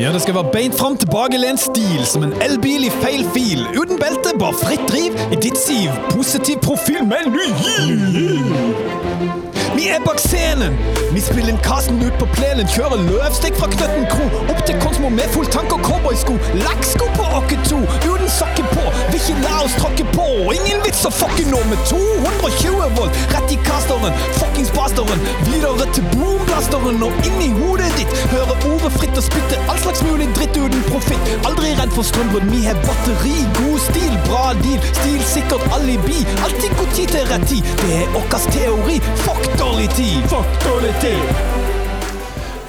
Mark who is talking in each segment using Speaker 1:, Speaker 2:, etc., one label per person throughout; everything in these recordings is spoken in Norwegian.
Speaker 1: Ja, det skal være beint fram tilbakelent stil, som en elbil i feil fil. Uten belte, bare fritt driv i ditt siv. Positiv profil med ny giv. Vi er bak scenen. Vi spiller inn ut på plenen. Kjører løvstikk fra Knøtten kro. Opp til Konsmo med full tank og cowboysko. Lakksko på åkke to, uten sokker på. Vil ikke la oss tråkke på. Ingen vits å fucke nå med 220 volt rett i casteren. Fuckings basteren. Videre til boomblasteren og inn i hodet ditt. Hører ordet fritt og spytte all slags mulig dritt uten profitt. Aldri redd for strømbrudd. Vi har batteri, god stil, bra deal. Stilsikkert alibi. Alltid god tid til rett tid. Det er vår teori. Fuck dårlig tid. Fuck dårlig.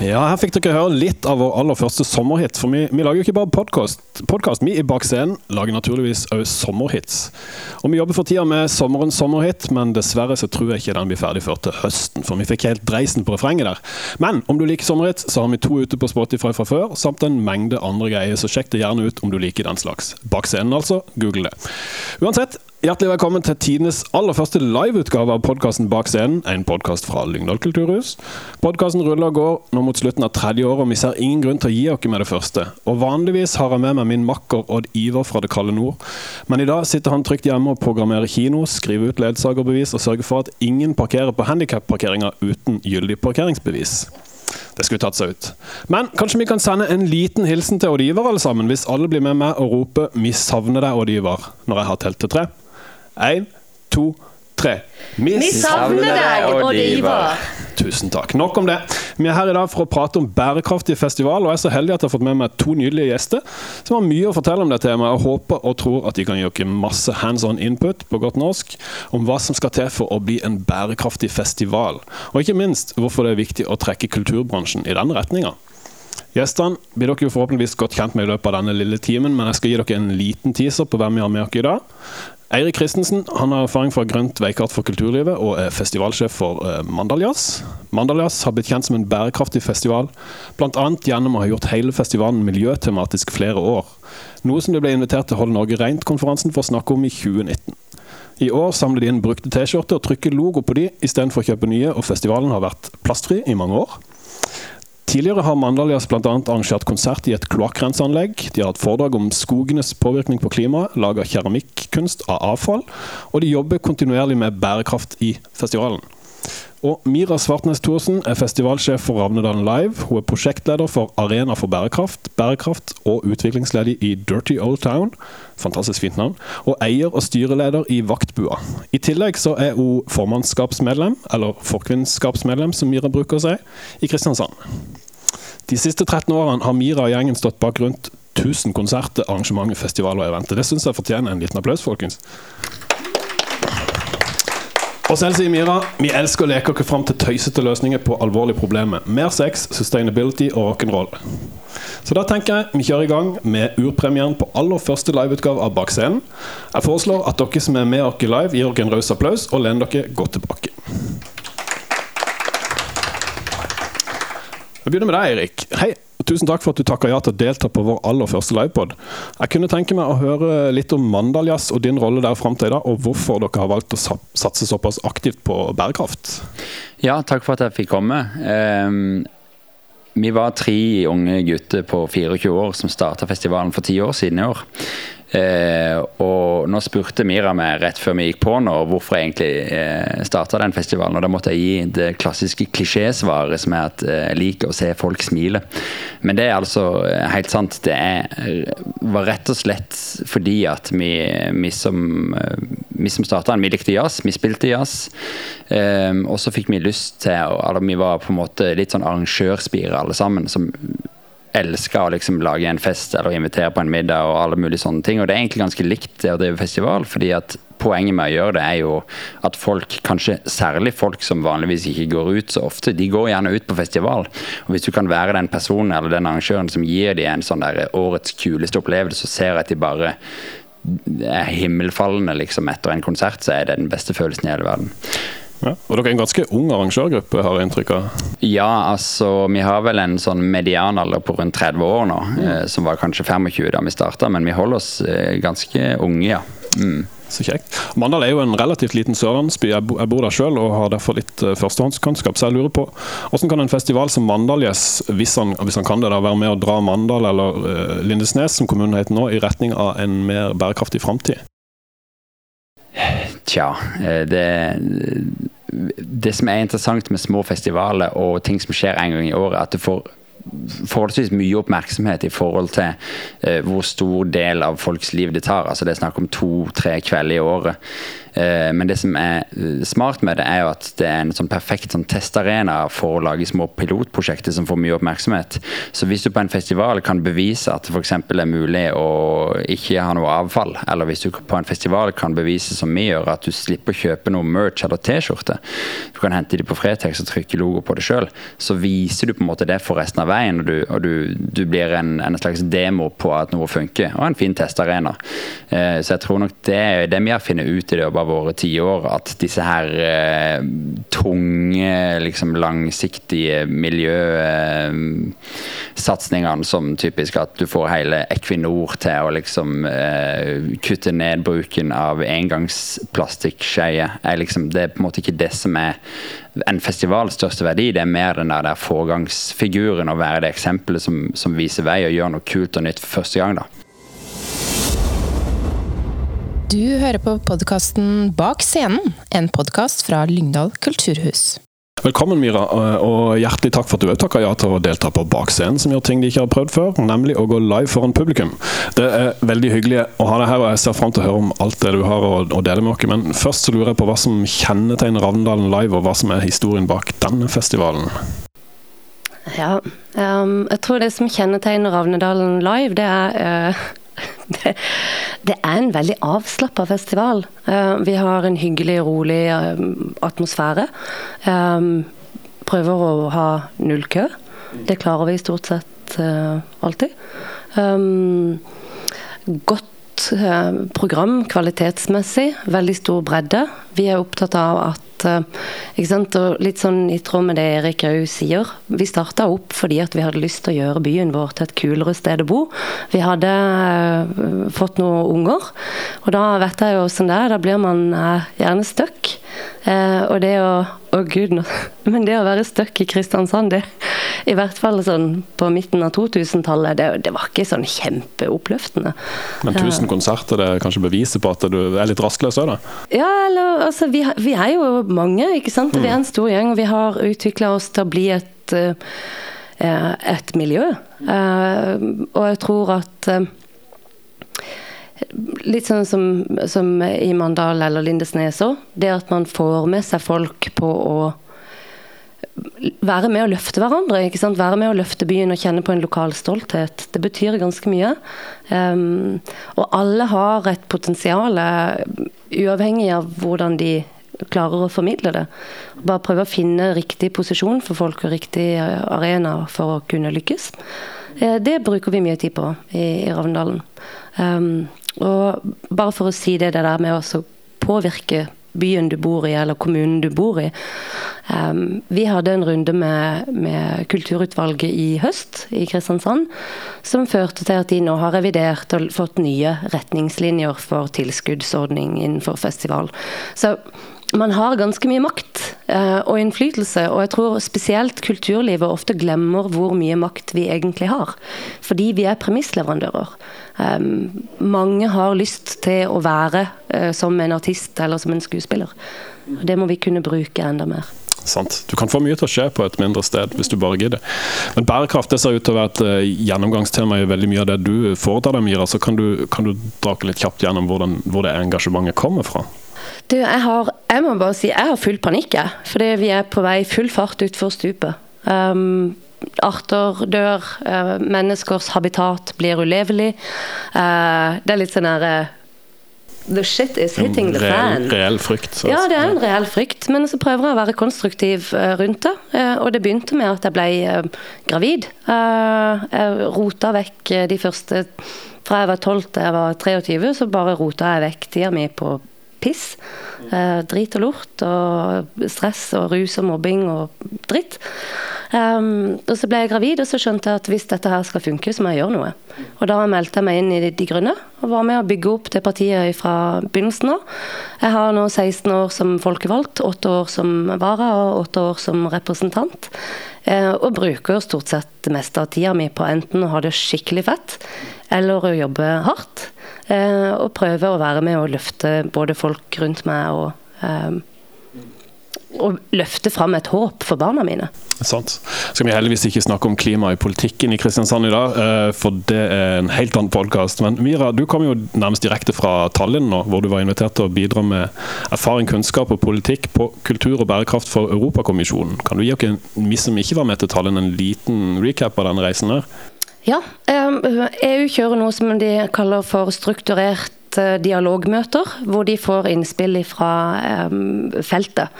Speaker 2: Ja, her fikk dere høre litt av vår aller første sommerhit. For vi, vi lager jo ikke bare podkast. Vi i Bak scenen lager naturligvis òg sommerhits. Og vi jobber for tida med sommerens sommerhit, men dessverre så tror jeg ikke den blir ferdig før til høsten. For vi fikk helt dreisen på refrenget der. Men om du liker sommerhits, så har vi to ute på Spotify fra før, samt en mengde andre greier, så sjekk det gjerne ut om du liker den slags. Bak scenen, altså. Google det. Uansett, Hjertelig velkommen til tidenes aller første liveutgave av podkasten Bak scenen, en podkast fra Lyngdal kulturhus. Podkasten ruller og går nå mot slutten av tredje året, og vi ser ingen grunn til å gi oss med det første. Og Vanligvis har jeg med meg min makker Odd Iver fra det kalde nord, men i dag sitter han trygt hjemme og programmerer kino, skriver ut ledsagerbevis og sørger for at ingen parkerer på handikapparkeringa uten gyldig parkeringsbevis. Det skulle tatt seg ut. Men kanskje vi kan sende en liten hilsen til Odd Ivar, alle sammen, hvis alle blir med meg og roper 'Vi savner deg, Odd Ivar', når jeg har telt til tre. Én, to, tre.
Speaker 3: Vi savner deg, Odd Ivar.
Speaker 2: Tusen takk. Nok om det. Vi er her i dag for å prate om bærekraftig festival, og jeg er så heldig at jeg har fått med meg to nydelige gjester som har mye å fortelle om det temaet, og håper og tror at de kan gi dere masse hands on input på godt norsk om hva som skal til for å bli en bærekraftig festival, og ikke minst hvorfor det er viktig å trekke kulturbransjen i den retninga. Gjestene blir dere jo forhåpentligvis godt kjent med i løpet av denne lille timen, men jeg skal gi dere en liten teaser på hvem vi har med dere i dag. Eirik Christensen han har erfaring fra Grønt veikart for kulturlivet og er festivalsjef for Mandaljazz. Mandaljas. Mandaljas har blitt kjent som en bærekraftig festival, bl.a. gjennom å ha gjort hele festivalen miljøtematisk flere år. Noe som det ble invitert til Hold Norge Reint-konferansen for å snakke om i 2019. I år samler de inn brukte T-skjorter og trykker logo på de istedenfor å kjøpe nye, og festivalen har vært plastfri i mange år. Tidligere har Mandalias bl.a. arrangert konsert i et kloakkrenseanlegg. De har hatt foredrag om skogenes påvirkning på klimaet, lager keramikkunst av avfall, og de jobber kontinuerlig med bærekraft i festivalen. Og Mira Svartnes Thorsen er festivalsjef for Ravnedalen Live. Hun er prosjektleder for Arena for bærekraft, bærekraft og utviklingsledig i Dirty Old Town. Fantastisk fint navn. Og eier og styreleder i Vaktbua. I tillegg så er hun formannskapsmedlem, eller forkvinnskapsmedlem som Mira bruker si, i Kristiansand. De siste 13 årene har Mira og gjengen stått bak rundt 1000 konserter, arrangementer, festivaler og eventer. Det syns jeg fortjener en liten applaus, folkens. Og selv sier Mira vi elsker å leke oss fram til tøysete løsninger på alvorlige problemer. Mer sex, sustainability og rock'n'roll. Så da tenker jeg vi kjører i gang med urpremieren på aller første liveutgave av Bak scenen. Jeg foreslår at dere som er med oss live, gir dere en raus applaus og lener dere godt tilbake. Jeg begynner med deg, Eirik. Hei, tusen takk for at du takka ja til å delta på vår aller første livepod. Jeg kunne tenke meg å høre litt om Mandaljazz og din rolle der fram til i dag, og hvorfor dere har valgt å satse såpass aktivt på bærekraft.
Speaker 4: Ja, takk for at jeg fikk komme. Um, vi var tre unge gutter på 24 år som starta festivalen for ti år siden i år. Eh, og nå spurte Mira meg rett før vi gikk på nå hvorfor jeg egentlig eh, starta den festivalen. Og da måtte jeg gi det klassiske klisjésvaret som er at eh, jeg liker å se folk smile. Men det er altså eh, helt sant. Det er, var rett og slett fordi at vi, vi som, eh, vi som starta den, vi likte jazz. Vi spilte jazz. Eh, og så fikk vi lyst til eller Vi var på en måte litt sånn arrangørspire alle sammen. som elsker å liksom lage en fest eller invitere på en middag og alle mulige sånne ting. Og det er egentlig ganske likt det å drive festival, fordi at poenget med å gjøre det er jo at folk, kanskje særlig folk som vanligvis ikke går ut så ofte, de går gjerne ut på festival. Og hvis du kan være den personen eller den arrangøren som gir dem en sånn der årets kuleste opplevelse, så ser at de bare er himmelfallende liksom etter en konsert, så er det den beste følelsen i hele verden.
Speaker 2: Ja. Og dere er en ganske ung arrangørgruppe, har jeg inntrykk av?
Speaker 4: Ja, altså vi har vel en sånn medianalder på rundt 30 år nå, mm. eh, som var kanskje 25 da vi starta, men vi holder oss eh, ganske unge, ja. Mm.
Speaker 2: Så kjekt. Mandal er jo en relativt liten sørlandsby. Jeg bo- jeg bor der sjøl og har derfor litt eh, førstehåndskunnskap, så jeg lurer på hvordan kan en festival som Mandaljes, hvis han, hvis han kan det, da, være med å dra Mandal eller uh, Lindesnes, som kommunen heter nå, i retning av en mer bærekraftig framtid?
Speaker 4: Tja, eh, det Det som er interessant med små festivaler og ting som skjer en gang i året, at du får forholdsvis mye oppmerksomhet i forhold til eh, hvor stor del av folks liv det tar. Altså Det er snakk om to-tre kvelder i året. Eh, men det som er eh, smart med det, er jo at det er en sånn perfekt sånn testarena for å lage små pilotprosjekter som får mye oppmerksomhet. Så hvis du på en festival kan bevise at det f.eks. er mulig å ikke ha noe avfall, eller hvis du på en festival kan bevise som vi gjør, at du slipper å kjøpe noe merch eller T-skjorte, du kan hente de på Fretex og trykke logo på det sjøl, så viser du på en måte det for resten av veien, og du, og du, du blir en, en slags demo på at noe funker, og en fin testarena. Eh, så jeg tror nok det det vi har funnet ut i løpet av våre ti år, at disse her eh, tunge, liksom langsiktige miljøsatsingene som typisk at du får hele Equinor til å liksom eh, kutte ned bruken av engangsplastikkskeier, er liksom, det er på en måte ikke det som er en festivals største verdi, det er mer den der, der foregangsfiguren å være det eksempelet som, som viser vei og gjør noe kult og nytt for første gang. da.
Speaker 5: Du hører på podkasten Bak scenen, en podkast fra Lyngdal kulturhus.
Speaker 2: Velkommen, Mira, og hjertelig takk for at du òg takker ja til å delta på Bak scenen, som gjør ting de ikke har prøvd før, nemlig å gå live foran publikum. Det er veldig hyggelig å ha deg her, og jeg ser fram til å høre om alt det du har å, dele med oss. Men først så lurer jeg på hva som kjennetegner Ravndalen Live, og hva som er historien bak denne festivalen.
Speaker 3: Ja, um, jeg tror det som kjennetegner Ravnedalen Live, det er eh, det, det er en veldig avslappa festival. Eh, vi har en hyggelig, rolig eh, atmosfære. Ehm, prøver å ha null kø. Det klarer vi stort sett eh, alltid. Godt eh, program kvalitetsmessig. Veldig stor bredde. Vi er opptatt av at eh, ikke sant? Og litt sånn i tråd med det Erik òg sier. Vi starta opp fordi at vi hadde lyst til å gjøre byen vår til et kulere sted å bo. Vi hadde eh, fått noen unger, og da vet jeg jo åssen det er. Da blir man eh, gjerne stuck. Eh, og det å Å gud, nå. Men det å være stuck i Kristiansand, det i hvert fall sånn på midten av 2000-tallet, det, det var ikke sånn kjempeoppløftende.
Speaker 2: Men 1000 konserter det er kanskje beviset på at du er litt rastløs òg, da?
Speaker 3: Ja, eller altså Vi, vi er jo mange, ikke sant. Vi er en stor gjeng, og vi har utvikla oss til å bli et, eh, et miljø. Eh, Og jeg tror at eh, Litt sånn som, som i Mandal eller Lindesnes òg. Det at man får med seg folk på å være med å løfte hverandre. ikke sant? Være med å løfte byen og kjenne på en lokal stolthet. Det betyr ganske mye. Um, og alle har et potensial, uavhengig av hvordan de klarer å formidle det. Bare prøve å finne riktig posisjon for folk og riktig eh, arena for å kunne lykkes. Eh, Det bruker vi mye tid på i, i Ravndalen. Um, og bare for å si det, det der med å påvirke byen du bor i, eller kommunen du bor i. Um, vi hadde en runde med, med Kulturutvalget i høst i Kristiansand, som førte til at de nå har revidert og fått nye retningslinjer for tilskuddsordning innenfor festival. Så man har ganske mye makt eh, og innflytelse, og jeg tror spesielt kulturlivet ofte glemmer hvor mye makt vi egentlig har. Fordi vi er premissleverandører. Um, mange har lyst til å være eh, som en artist eller som en skuespiller. Og det må vi kunne bruke enda mer.
Speaker 2: Sant. Du kan få mye til å skje på et mindre sted hvis du bare gidder. Men bærekraft det ser ut til å være et eh, gjennomgangstema i veldig mye av det du foretar deg, Mira. Så kan du, kan du drake litt kjapt gjennom hvordan, hvor det engasjementet kommer fra?
Speaker 3: Du, jeg har Jeg må bare si jeg har full panikk, jeg. Fordi vi er på vei full fart utfor stupet. Um, arter dør, uh, menneskers habitat blir ulevelig. Uh, det er litt sånn her uh, The shit is hitting the
Speaker 2: reell,
Speaker 3: fan.
Speaker 2: reell frykt. så-
Speaker 3: Ja, det er en reell frykt, men så prøver jeg å være konstruktiv rundt det. Og det begynte med at jeg ble gravid. Jeg rota vekk de første Fra jeg var 12 til jeg var 23, så bare rota jeg vekk tida mi på piss. Eh, drit og lort og stress og rus og mobbing og dritt. Um, og så ble jeg gravid, og så skjønte jeg at hvis dette her skal funke, så må jeg gjøre noe. Og da meldte jeg meg inn i De Grønne, og var med å bygge opp det partiet fra begynnelsen av. Jeg har nå 16 år som folkevalgt, 8 år som vara og 8 år som representant. Eh, og bruker stort sett det meste av tida mi på enten å ha det skikkelig fett, eller å jobbe hardt. Eh, og prøve å være med å løfte både folk rundt meg og eh, og løfte fram et håp for barna mine.
Speaker 2: Sant. Skal vi heldigvis ikke snakke om klima i politikken i Kristiansand i dag, eh, for det er en helt annen podkast. Men Mira, du kom jo nærmest direkte fra Tallinn nå, hvor du var invitert til å bidra med erfaring, kunnskap og politikk på kultur og bærekraft for Europakommisjonen. Kan du gi oss, vi som ikke var med til Tallinn, en liten recap av den reisen der?
Speaker 3: Ja, EU kjører noe som de kaller for strukturert dialogmøter, hvor de får innspill fra feltet.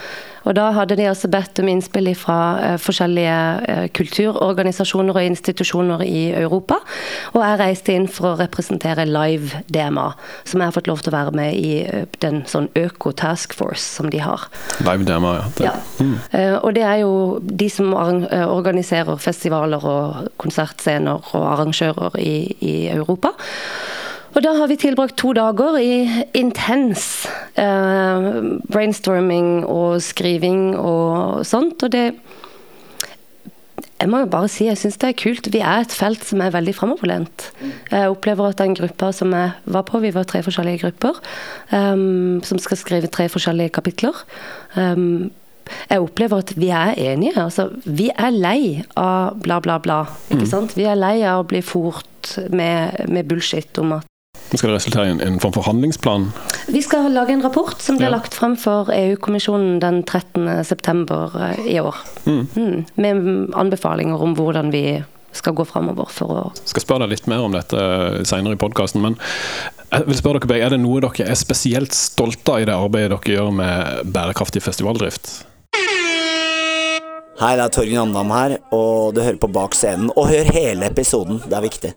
Speaker 3: Og Da hadde de altså bedt om innspill fra uh, forskjellige kulturorganisasjoner og institusjoner i Europa. Og jeg reiste inn for å representere Live DMA, som jeg har fått lov til å være med i den sånn Øko Task Force som de har.
Speaker 2: Live DMA, ja.
Speaker 3: Det. ja. Mm. og det er jo de som organiserer festivaler og konsertscener og arrangører i, i Europa. Og da har vi tilbrakt to dager i intens eh, brainstorming og skriving og sånt. Og det Jeg må jo bare si jeg syns det er kult. Vi er et felt som er veldig framoverlent. Jeg opplever at den gruppa som jeg var på, vi var tre forskjellige grupper, um, som skal skrive tre forskjellige kapitler. Um, jeg opplever at vi er enige. Altså, vi er lei av bla, bla, bla. Ikke mm. sant? Vi er lei av å bli fort med, med bullshit om at
Speaker 2: skal det resultere i en, en, form for handlingsplan?
Speaker 3: Vi skal lage en rapport som blir ja. lagt frem for EU-kommisjonen den 13.9. Eh, i år. Mm. Mm, med anbefalinger om hvordan vi skal gå framover for å
Speaker 2: Skal spørre deg litt mer om dette senere i podkasten, men jeg vil spørre dere begge, er det noe dere er spesielt stolte av i det arbeidet dere gjør med bærekraftig festivaldrift?
Speaker 6: Hei, det er Torgen Andam her, og du hører på Bak scenen. Og hør hele episoden, det er viktig.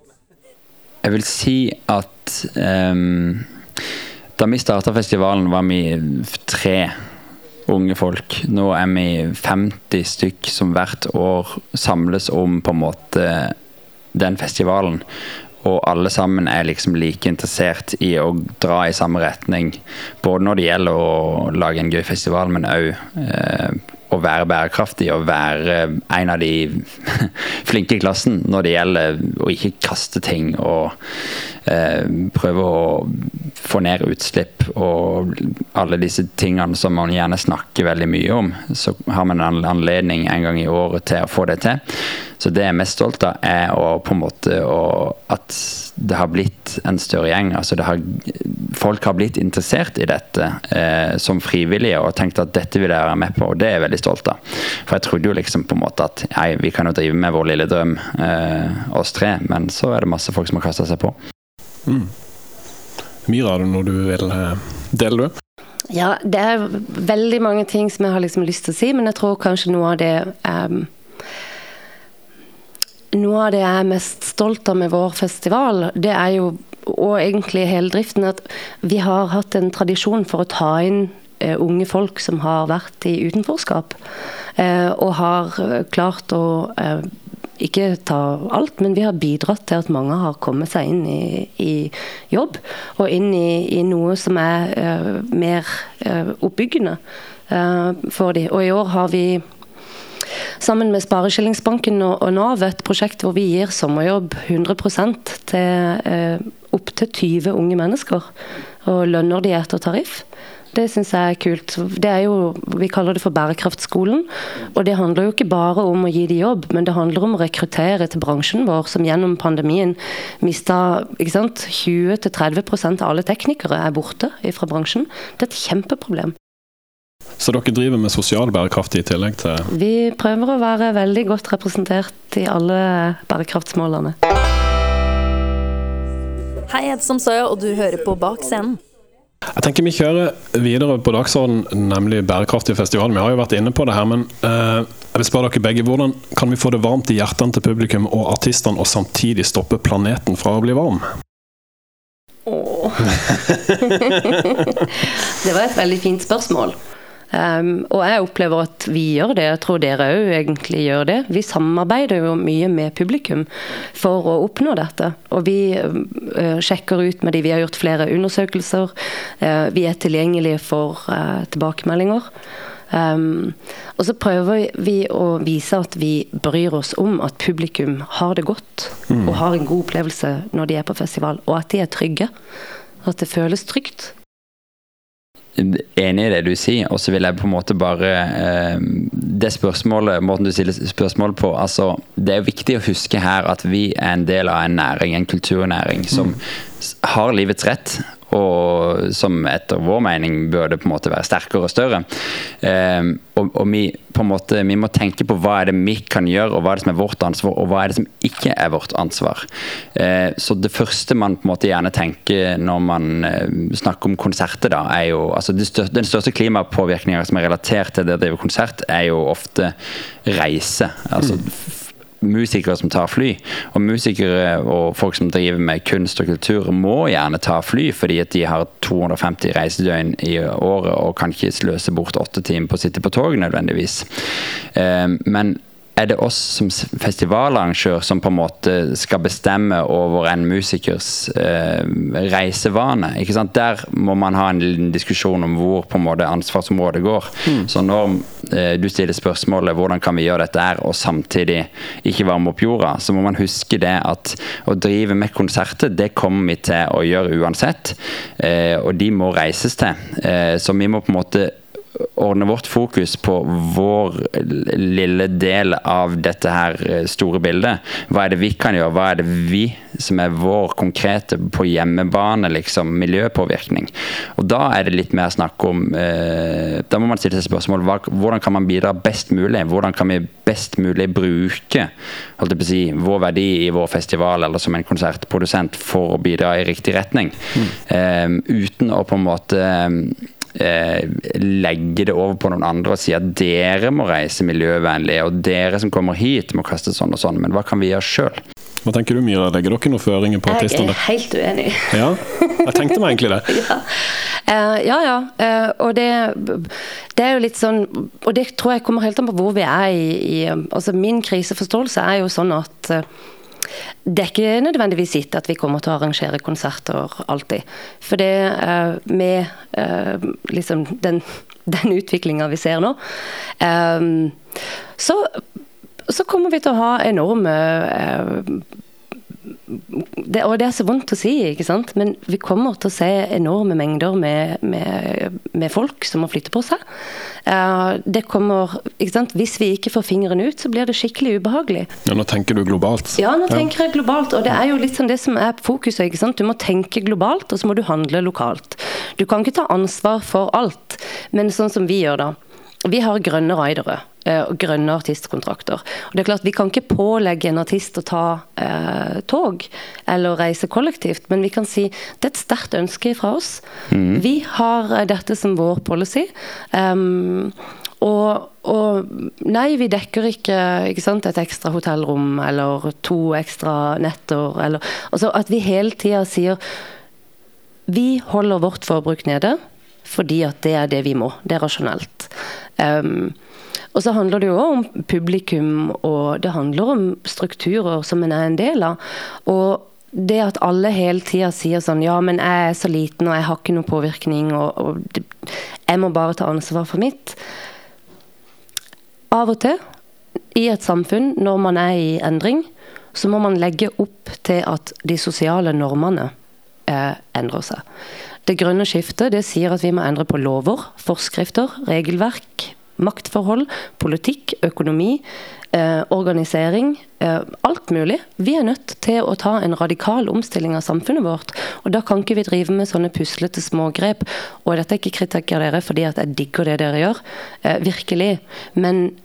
Speaker 4: Jeg vil si at um, da vi starta festivalen, var vi tre unge folk. Nå er vi 50 stykk som hvert år samles om på en måte den festivalen. Og alle sammen er liksom like interessert i å dra i samme retning. Både når det gjelder å lage en gøy festival, men òg eh, å være bærekraftig og være en av de flinke i klassen når det gjelder å ikke kaste ting og prøve å få ned utslipp og alle disse tingene som man gjerne snakker veldig mye om. Så har man en anledning en gang i året til å få det til. Så det jeg er mest stolt av, er å, på en måte å, at det har blitt en større gjeng. Altså har, folk har blitt interessert i dette eh, som frivillige og tenkt at dette vil jeg være med på, og det er jeg veldig stolt av. For jeg trodde jo liksom på en måte at nei, vi kan jo drive med vår lille drøm, eh, oss tre, men så er det masse folk som har kasta seg på. Mm.
Speaker 2: Myra, er det noe du vil eh, dele, du?
Speaker 3: Ja, det er veldig mange ting som jeg har liksom lyst til å si, men jeg tror kanskje noe av det um noe av det jeg er mest stolt av med vår festival, det er jo, og egentlig hele driften, at vi har hatt en tradisjon for å ta inn uh, unge folk som har vært i utenforskap. Uh, og har klart å uh, ikke ta alt, men vi har bidratt til at mange har kommet seg inn i, i jobb. Og inn i, i noe som er mer oppbyggende for dem. Og i år har vi sammen med Spareskillingsbanken og, og Nav et prosjekt hvor vi gir sommerjobb 100% til eh, opptil 20 unge mennesker. Og lønner de etter tariff. Det syns jeg er kult. Det er jo, Vi kaller det for bærekraftskolen. Og det handler jo ikke bare om å gi de jobb, men det handler om å rekruttere til bransjen vår, som gjennom pandemien mista 20-30 av alle teknikere er borte fra bransjen. Det er et kjempeproblem.
Speaker 2: Så dere driver med sosial bærekraft i tillegg til
Speaker 3: Vi prøver å være veldig godt representert i alle bærekraftsmålene.
Speaker 7: Hei, jeg heter Som Soya, og du hører på Bak scenen.
Speaker 2: Jeg tenker Vi kjører videre på dagsordenen, nemlig bærekraftig festival. Vi har jo vært inne på det her, men uh, jeg vil spørre dere begge, hvordan kan vi få det varmt i hjertene til publikum og artistene, og samtidig stoppe planeten fra å bli varm?
Speaker 3: Åh. det var et veldig fint spørsmål. Um, og jeg opplever at vi gjør det. Jeg tror dere òg egentlig gjør det. Vi samarbeider jo mye med publikum for å oppnå dette. Og vi uh, sjekker ut med de. Vi har gjort flere undersøkelser. Uh, vi er tilgjengelige for uh, tilbakemeldinger. Um, og så prøver vi å vise at vi bryr oss om at publikum har det godt mm. og har en god opplevelse når de er på festival, og at de er trygge. At det føles trygt
Speaker 4: enig i det du sier, og så vil jeg på en måte bare eh, Det spørsmålet, måten du stiller spørsmål på altså, Det er viktig å huske her at vi er en del av en næring, en kulturnæring, som mm. har livets rett og som etter vår mening burde på en måte være sterkere og større. Um, og, og vi, måte, vi må tenke på hva er det vi kan gjøre, og hva er det som er vårt ansvar, og hva er det som ikke er vårt ansvar. Uh, så det første man på en måte gjerne tenker når man uh, snakker om konserter, da, er jo altså største, Den største klimapåvirkninga som er relatert til det å drive konsert, er jo ofte reise. altså musikere som tar fly. Og musikere og folk som driver med kunst og kultur, må gjerne ta fly, fordi at de har 250 reisedøgn i året og kan ikke sløse bort åtte timer på å sitte på tog nødvendigvis. Eh, men er det oss som festivalarrangør som på en måte skal bestemme over en musikers eh, reisevane. ikke sant? Der må man ha en diskusjon om hvor på en måte ansvarsområdet går. Mm. Så når eh, du stiller spørsmålet hvordan kan vi gjøre dette her, og samtidig ikke varme opp jorda, så må man huske det at å drive med konserter, det kommer vi til å gjøre uansett. Eh, og de må reises til. Eh, så vi må på en måte ordne vårt fokus på vår lille del av dette her eh, store bildet. Hva er det vi kan gjøre? Hva er det vi som er vår konkrete på hjemmebane, liksom, miljøpåvirkning? Og da er det litt mer snakk om eh, Da må man stille seg spørsmål hva, hvordan kan man bidra best mulig? Hvordan kan vi best mulig bruke holdt jeg på å si, vår verdi i vår festival eller som en konsertprodusent for å bidra i riktig retning? Mm. Eh, uten å på en måte eh, legge det over på noen andre og si at dere må reise miljøvennlig, og dere som kommer hit må kaste sånn og sånn, men hva kan vi gjøre sjøl?
Speaker 2: Hva tenker du Myra, legger dere noen føringer på artistene?
Speaker 3: Jeg er helt uenig.
Speaker 2: Ja, jeg tenkte meg egentlig det.
Speaker 3: ja. Uh, ja, ja. Uh, og det, det, er jo litt sånn Og det tror jeg kommer helt an på hvor vi er i, i Altså min kriseforståelse er jo sånn at uh, det er ikke nødvendigvis gitt at vi kommer til å arrangere konserter alltid. For det uh, med uh, liksom den, den utviklinga vi ser nå, um, så, så, kommer vi til å ha enorme det, og det er så vondt å si, ikke sant? men vi kommer til å se enorme mengder med, med, med folk som må flytte på seg. Uh, det kommer, ikke sant? Hvis vi ikke får fingeren ut, så blir det skikkelig ubehagelig.
Speaker 2: Ja, Nå tenker du globalt?
Speaker 3: Ja, nå tenker jeg globalt. Og det er jo litt sånn det som er fokuset. ikke sant? Du må tenke globalt, og så må du handle lokalt. Du kan ikke ta ansvar for alt, men sånn som vi gjør da. Vi har grønne ridere eh, og grønne artistkontrakter. Og det er klart, Vi kan ikke pålegge en artist å ta eh, tog eller reise kollektivt, men vi kan si det er et sterkt ønske fra oss. Mm. Vi har eh, dette som vår policy. Um, og, og, nei, vi dekker ikke, ikke sant, et ekstra hotellrom eller to ekstra netter. Eller, altså At vi hele tida sier vi holder vårt forbruk nede fordi at det er det vi må. Det er rasjonelt. Um, og så handler det jo om publikum, og det handler om strukturer som en er en del av. Og det at alle hele tida sier sånn Ja, men jeg er så liten, og jeg har ikke noen påvirkning, og, og jeg må bare ta ansvar for mitt. Av og til, i et samfunn, når man er i endring, så må man legge opp til at de sosiale normene eh, endrer seg. Det grønne skiftet det sier at vi må endre på lover, forskrifter, regelverk, maktforhold, politikk, økonomi, eh, organisering. Eh, alt mulig. Vi er nødt til å ta en radikal omstilling av samfunnet vårt. Og da kan ikke vi drive med sånne puslete smågrep. Og dette er ikke kritikk av dere fordi jeg digger det dere gjør, eh, virkelig. Men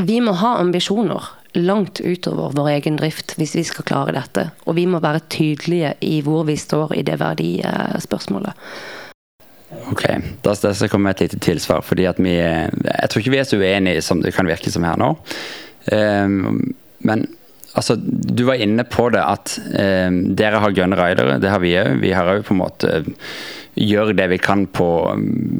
Speaker 3: vi må ha ambisjoner langt utover vår egen drift hvis vi skal klare dette. Og vi må være tydelige i hvor vi står i det verdispørsmålet.
Speaker 4: Ok, da skal jeg komme med et lite tilsvar. fordi at vi, Jeg tror ikke vi er så uenige som det kan virke som her nå. Um, men altså, du var inne på det at um, dere har grønne ridere. Det har vi òg. Vi har òg på en måte gjøre det vi kan på,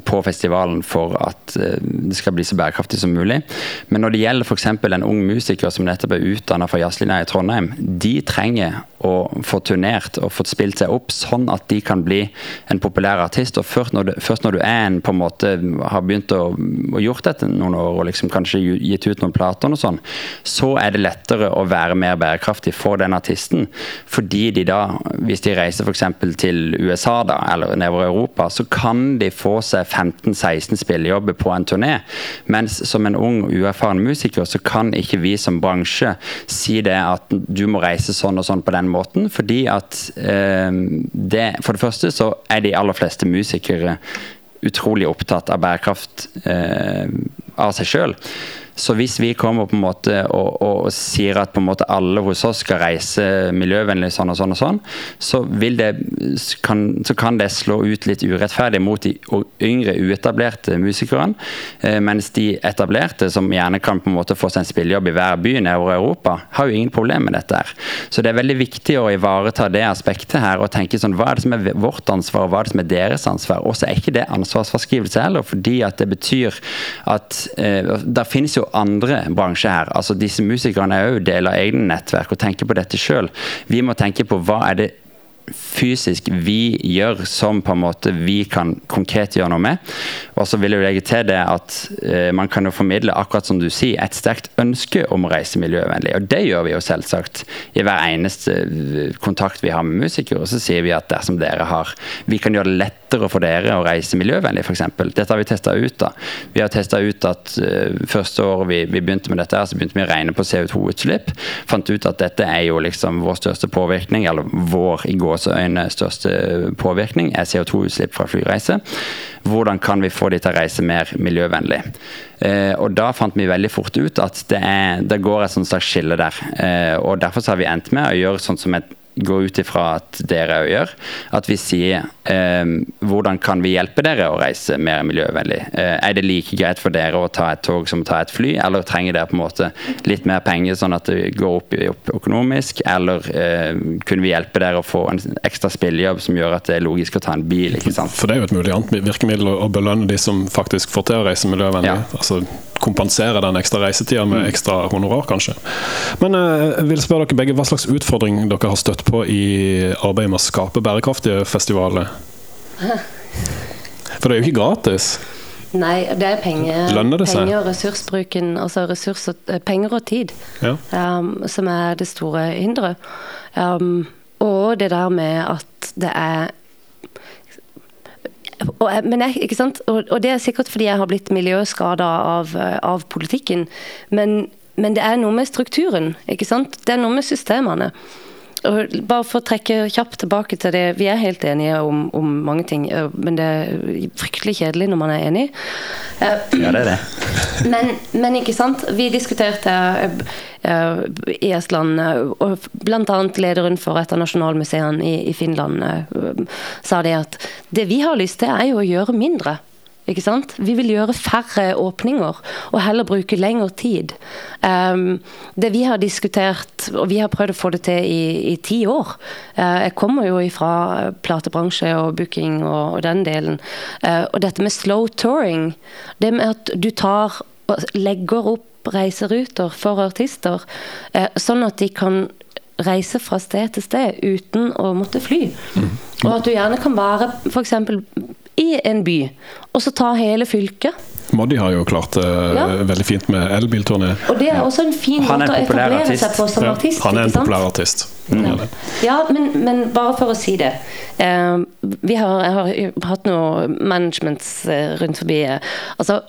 Speaker 4: på festivalen for at eh, det skal bli så bærekraftig som mulig. Men når det gjelder f.eks. en ung musiker som nettopp er utdanna fra jazzlinja i Trondheim, de trenger å få turnert og fått spilt seg opp, sånn at de kan bli en populær artist. og Først når du, først når du er en, på en måte, har begynt å, å gjort dette noen år og liksom kanskje gitt ut noen plater, og sånn, så er det lettere å være mer bærekraftig for den artisten. Fordi de da, hvis de reiser f.eks. til USA da, eller nedover Europa, så kan de få seg 15-16 spillejobber på en turné. Mens som en ung, uerfaren musiker, så kan ikke vi som bransje si det at du må reise sånn og sånn på den måten. Fordi at eh, det, For det første så er de aller fleste musikere utrolig opptatt av bærekraft eh, av seg sjøl. Så hvis vi kommer på en måte og, og, sier at på en måte alle hos oss skal reise miljøvennlig sånn og sånn og sånn, så, det, kan, så kan det slå ut litt urettferdig mot de yngre, uetablerte musikerne. Eh, mens de etablerte, som gjerne kan på en måte få seg en spillejobb i hver by i Europa, har jo ingen problemer med dette. her. Så det er veldig viktig å ivareta det aspektet her og tenke sånn, hva er det som er vårt ansvar, og hva er det som er deres ansvar. Og så er ikke det ansvarsforskrivelse heller, fordi at det betyr at eh, der finnes jo andre bransjer her. altså Disse musikerne er jo del av egne nettverk og tenker på dette sjøl. Vi må tenke på hva er det fysisk vi gjør som på en måte vi kan konkret gjøre noe med. Og så vil jeg legge til det at eh, man kan jo formidle akkurat som du sier, et sterkt ønske om å reise miljøvennlig. Og det gjør vi jo selvsagt i hver eneste eh, kontakt vi har med musikere. Og så sier vi at dersom dere har Vi kan gjøre det lettere for dere å reise miljøvennlig, f.eks. Dette har vi testa ut. da. Vi har testa ut at uh, første året vi, vi, begynte med dette, her, så begynte vi å regne på CO2-utslipp. Fant ut at dette er jo liksom vår største påvirkning, eller vår i gåseøyne største påvirkning er CO2-utslipp fra flyreise. Hvordan kan vi få de til å reise mer miljøvennlig? Eh, og Da fant vi veldig fort ut at det, er, det går et slags skille der. Eh, og Derfor har vi endt med å gjøre sånn som et gå ut ifra at dere òg gjør. At vi sier eh, hvordan kan vi hjelpe dere å reise mer miljøvennlig. Eh, er det like greit for dere å ta et tog som å ta et fly, eller trenger dere på en måte litt mer penger sånn at det går opp, opp økonomisk? Eller eh, kunne vi hjelpe dere å få en ekstra spillejobb som gjør at det er logisk å ta en bil? ikke sant?
Speaker 2: For det er jo et mulig annet virkemiddel å belønne de som faktisk får til å reise miljøvennlig. Ja. Altså, kompensere den ekstra reisetida med mm. ekstra honorar, kanskje. Men eh, jeg vil spørre dere begge hva slags utfordring dere har støtt på i arbeidet med å skape bærekraftige festivaler? For det er jo ikke gratis.
Speaker 3: Nei, det er penger,
Speaker 2: det
Speaker 3: penger og ressursbruken, altså ressurs og, eh, penger og tid, ja. um, som er det store hinderet. Um, og det der med at det er og, men jeg, ikke sant? Og, og, det er sikkert fordi jeg har blitt miljøskada av, av, politikken. Men, men, det er noe med strukturen. ikke sant? Det er noe med systemene. Og bare for å trekke kjapt tilbake til det, Vi er helt enige om, om mange ting, men det er fryktelig kjedelig når man er enig.
Speaker 4: Ja, det er det.
Speaker 3: Men, men ikke sant. Vi diskuterte i Estland, og bl.a. lederen for et av nasjonalmuseene i, i Finland sa det at det vi har lyst til, er jo å gjøre mindre. Ikke sant? Vi vil gjøre færre åpninger og heller bruke lengre tid. Um, det vi har diskutert, og vi har prøvd å få det til i, i ti år uh, Jeg kommer jo fra platebransje og booking og, og den delen. Uh, og dette med slow touring, det med at du tar og legger opp reiseruter for artister, uh, sånn at de kan reise fra sted til sted uten å måtte fly. Mm. Og at du gjerne kan være f.eks i en by, og så ta hele fylket.
Speaker 2: Moddi har jo klart det uh, ja. veldig fint med elbilturné.
Speaker 3: Og det er også en fin måte å etablere seg på som ja, artist.
Speaker 2: Han er en populær artist.
Speaker 3: Mm. Ja, men, men, bare for å si det. Uh, vi har, har, hatt noe management uh, rundt forbi. Altså,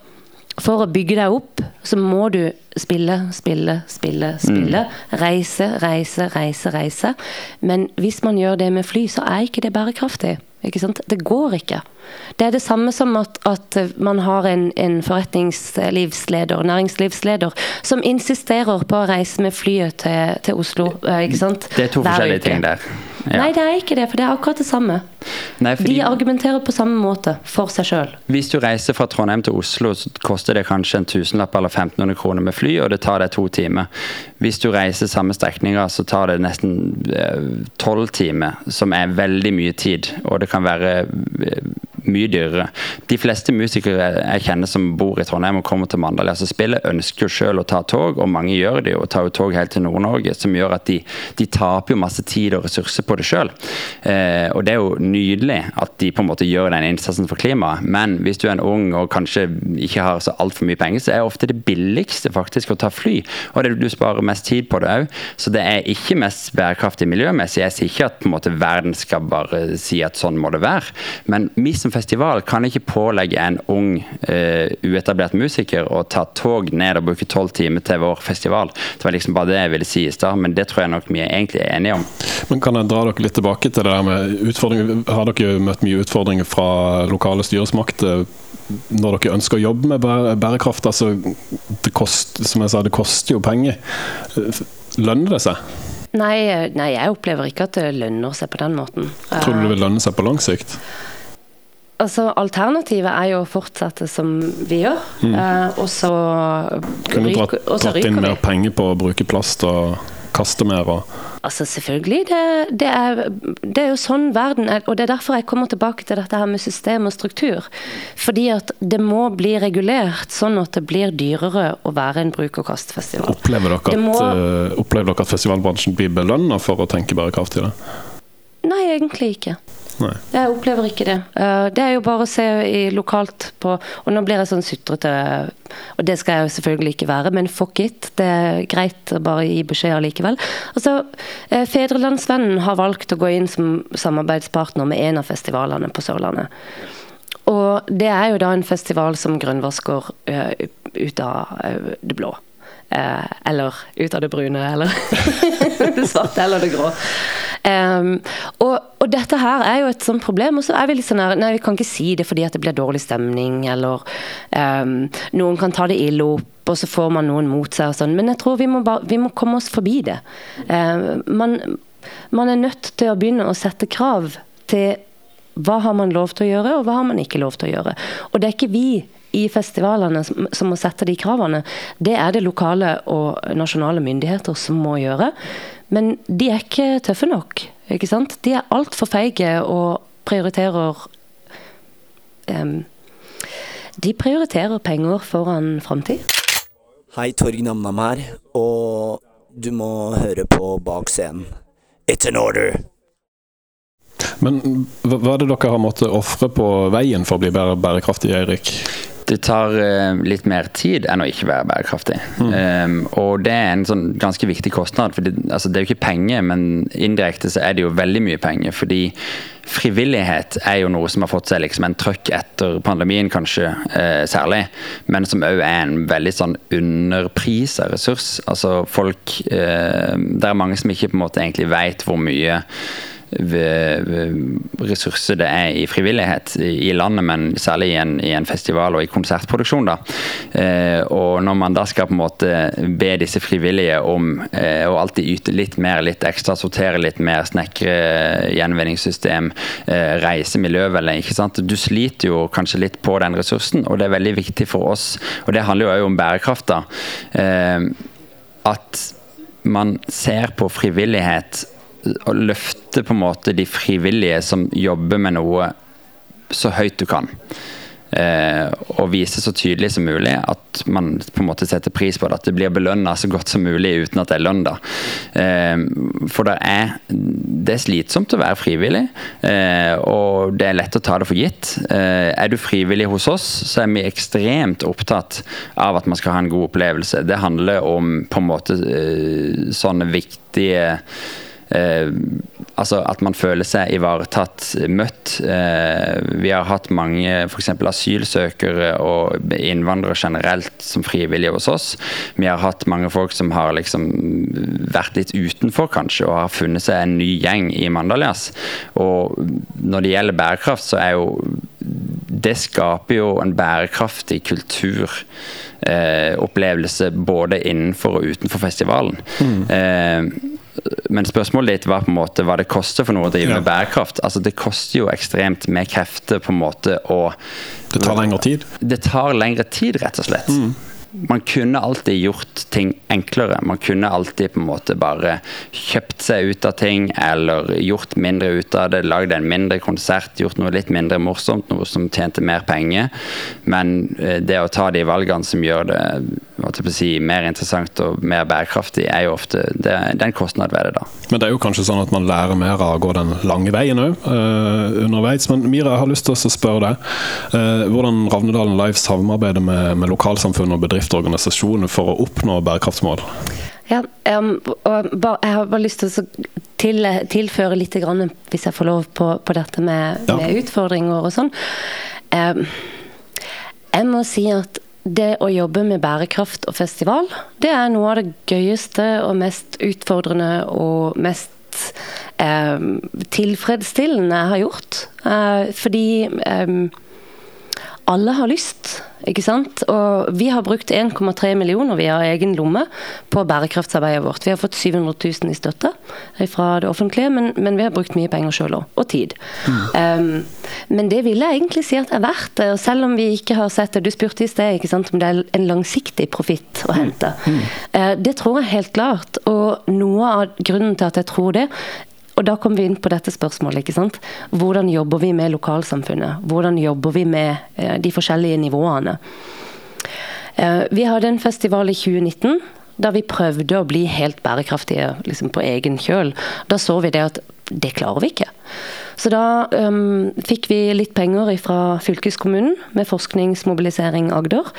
Speaker 3: for å bygge deg opp, så må du spille, spille, spille, spille. Mm. Reise, reise, reise, reise. Men hvis man gjør det med fly, så er ikke det bærekraftig. Ikke sant? Det går ikke. Det er det samme som at, at man har en, en, forretningslivsleder, næringslivsleder, som insisterer på å reise med flyet til, til Oslo. Eh, ikke sant?
Speaker 4: Det er to forskjellige ting der. Ja.
Speaker 3: Nei, det er ikke det, for det er akkurat det samme.
Speaker 4: Nei, fordi
Speaker 3: De argumenterer på samme måte for seg sjøl.
Speaker 4: Hvis du reiser fra Trondheim til Oslo, så koster det kanskje en tusenlapp eller 1500 kroner med fly, og det tar deg to timer. Hvis du reiser samme strekninger, så tar det nesten tolv timer, som er veldig mye tid. Og det kan være eh, mye dyrere. De fleste musikere jeg kjenner som bor i Trondheim og kommer til Mandal, altså spiller, ønsker jo selv å ta tog, og mange gjør det, og tar jo tog helt til Nord-Norge, som gjør at de, de taper jo masse tid og ressurser på det sjøl. Eh, og det er jo nydelig at de på en måte gjør den innsatsen for klimaet, men hvis du er en ung og kanskje ikke har så altfor mye penger, så er ofte det billigste faktisk å ta fly, og det, du sparer mest tid på det òg. Så det er ikke mest bærekraftig miljømessig. Jeg sier ikke at på en måte verden skal bare si at sånn må det være, men vi som festival kan ikke pålegge en ung, uh, uetablert musiker å ta tog ned og bruke tolv timer til vår festival. Det var liksom bare det jeg ville si i stad, men det tror jeg nok vi er egentlig er enige om.
Speaker 2: Men Kan jeg dra dere litt tilbake til det der med utfordringer? Har dere møtt mye utfordringer fra lokale styresmakter når dere ønsker å jobbe med bærekraft? Altså, det kost, som jeg sa, det koster jo penger. Lønner det seg?
Speaker 3: Nei, nei, jeg opplever ikke at det lønner seg på den måten.
Speaker 2: Tror du det vil lønne seg på lang sikt?
Speaker 3: Altså, Alternativet er jo å fortsette som vi gjør, mm. eh, og så
Speaker 2: Kunne du dratt, dratt inn mer penger på å bruke plast og kaste mer? og
Speaker 3: Altså Selvfølgelig. Det, det, er, det, er, jo sånn verden er. Og det er derfor jeg kommer tilbake til dette her med system og struktur. Fordi at det må bli regulert sånn at det blir dyrere å være en bruk-og-kast-festival.
Speaker 2: Opplever, må... uh, opplever dere at festivalbransjen blir belønna for å tenke bærekraftig? det?
Speaker 3: Nei, egentlig ikke.
Speaker 2: Nei.
Speaker 3: Jeg opplever ikke det. Eh, det er jo bare å se lokalt på Og nå blir jeg sånn sutrete, og det skal jeg jo selvfølgelig ikke være, men fuck it. Det er greit å bare gi beskjed allikevel. Altså, eh, Fedrelandsvennen har valgt å gå inn som samarbeidspartner med en av festivalene på Sørlandet. Og det er jo da en festival som grønnvasker uh, ut av det blå. Eller ut av det brune, eller det svarte eller det grå. Um, og, og, dette her er jo et sånt problem. Og så er vi litt sånn her Nei, vi kan ikke si det fordi at det blir dårlig stemning, eller um, noen kan ta det ille opp. Og så får man noen mot seg og sånn. Men jeg tror vi må, bare, vi må komme oss forbi det. Um, man, man er nødt til å begynne å sette krav til hva har man lov til å gjøre, og hva har man ikke lov til å gjøre. Og det er ikke vi i festivalene som må sette de kravene. Det er det lokale og nasjonale myndigheter som må gjøre. Men de er ikke tøffe nok. ikke sant? De er altfor feige og prioriterer um, De prioriterer penger foran framtid.
Speaker 6: Hei, Torg Namnam her, og du må høre på Bak scenen. It's an order!
Speaker 2: Men hva er det dere har måttet ofre på veien for å bli bedre bærekraftig, Eirik?
Speaker 4: Det tar uh, litt mer tid enn å ikke være bærekraftig. Mm. Um, og det er en sånn ganske viktig kostnad. for det, altså, det er jo ikke penger, men indirekte så er det jo veldig mye penger. fordi frivillighet er jo noe som har fått seg liksom en trøkk etter pandemien, kanskje eh, særlig. Men som òg er en veldig sånn underprisa ressurs. Altså folk eh, Det er mange som ikke på en måte egentlig vet hvor mye ressurser det er i frivillighet i landet, men særlig i en, i en festival og i konsertproduksjon. da. Eh, og når man da skal på en måte be disse frivillige om eh, å alltid yte litt mer, litt ekstra, sortere litt mer, snekre gjenvinningssystem, eh, reise miljøvennlig, ikke sant. Du sliter jo kanskje litt på den ressursen, og det er veldig viktig for oss. Og det handler jo òg om bærekraft. da, at man ser på frivillighet å løfte på en måte de frivillige som jobber med noe, så høyt du kan. Eh, og vise så tydelig som mulig at man på en måte setter pris på det. At det blir belønna så godt som mulig uten at det er lønn. Eh, for det er, det er slitsomt å være frivillig, eh, og det er lett å ta det for gitt. Eh, er du frivillig hos oss, så er vi ekstremt opptatt av at man skal ha en god opplevelse. Det handler om på en måte eh, sånne viktige eh, altså at man føler seg ivaretatt, møtt. Eh, vi har hatt mange f.eks. asylsøkere og innvandrere generelt som frivillige hos oss. Vi har hatt mange folk som har liksom vært litt utenfor, kanskje, og har funnet seg en ny gjeng i Mandalias. Og når det gjelder bærekraft, så er jo det skaper jo en bærekraftig kulturopplevelse eh, både innenfor og utenfor festivalen. Mm. Eh, Men spørsmålet ditt var på en måte hva det koster for noe å drive
Speaker 2: Ja.
Speaker 4: med bærekraft. Altså Det koster jo ekstremt med krefter på en måte å
Speaker 2: Det tar lengre tid.
Speaker 4: Det tar lengre tid, rett og slett.
Speaker 2: Mm.
Speaker 4: Man kunne alltid gjort ting enklere. Man kunne alltid på en måte bare kjøpt seg ut av ting, eller gjort mindre ut av det. Lagd en mindre konsert, gjort noe litt mindre morsomt, noe som tjente mer penger. Men eh, det å ta de valgene som gjør det si, mer interessant og mer bærekraftig, er jo ofte det, det er en kostnad ved det, da.
Speaker 2: Men det er jo kanskje sånn at man lærer mer av å gå den lange veien òg, underveis. Men Mira, jeg har lyst til å spørre deg Uh, hvordan Ravnedalen Live samarbeider med, med lokalsamfunn og bedrifter og organisasjoner for å oppnå bærekraftsmål.
Speaker 3: Ja, um, og ba, jeg har bare lyst til å til, tilføre litt, grann, hvis jeg får lov, på, på dette med,
Speaker 2: Ja.
Speaker 3: med utfordringer og sånn. Um, jeg må si at det å jobbe med bærekraft og festival, det er noe av det gøyeste og mest utfordrende og mest em, tilfredsstillende jeg har gjort. Eh, fordi em, alle har lyst, ikke sant? Og vi har brukt 1,3 millioner via egen lomme på bærekraftsarbeidet vårt. Vi har fått 700 000 i støtte fra det offentlige, men, men vi har brukt mye penger sjøl òg, og tid. Um, men det vil jeg egentlig si at er verdt det, og selv om vi ikke har sett det Du spurte i sted ikke sant, om det er en langsiktig profitt å hente. Eh, det tror jeg helt klart, og noe av grunnen til at jeg tror det, og da kommer vi inn på dette spørsmålet. ikke sant? Hvordan jobber vi med lokalsamfunnet? Hvordan jobber vi med eh, de forskjellige nivåene? Eh, vi hadde en festival i 2019 da vi prøvde å bli helt bærekraftige liksom på egen kjøl. Da så vi det at det klarer vi ikke. Så da um, fikk vi litt penger fra fylkeskommunen med Forskningsmobilisering Agder.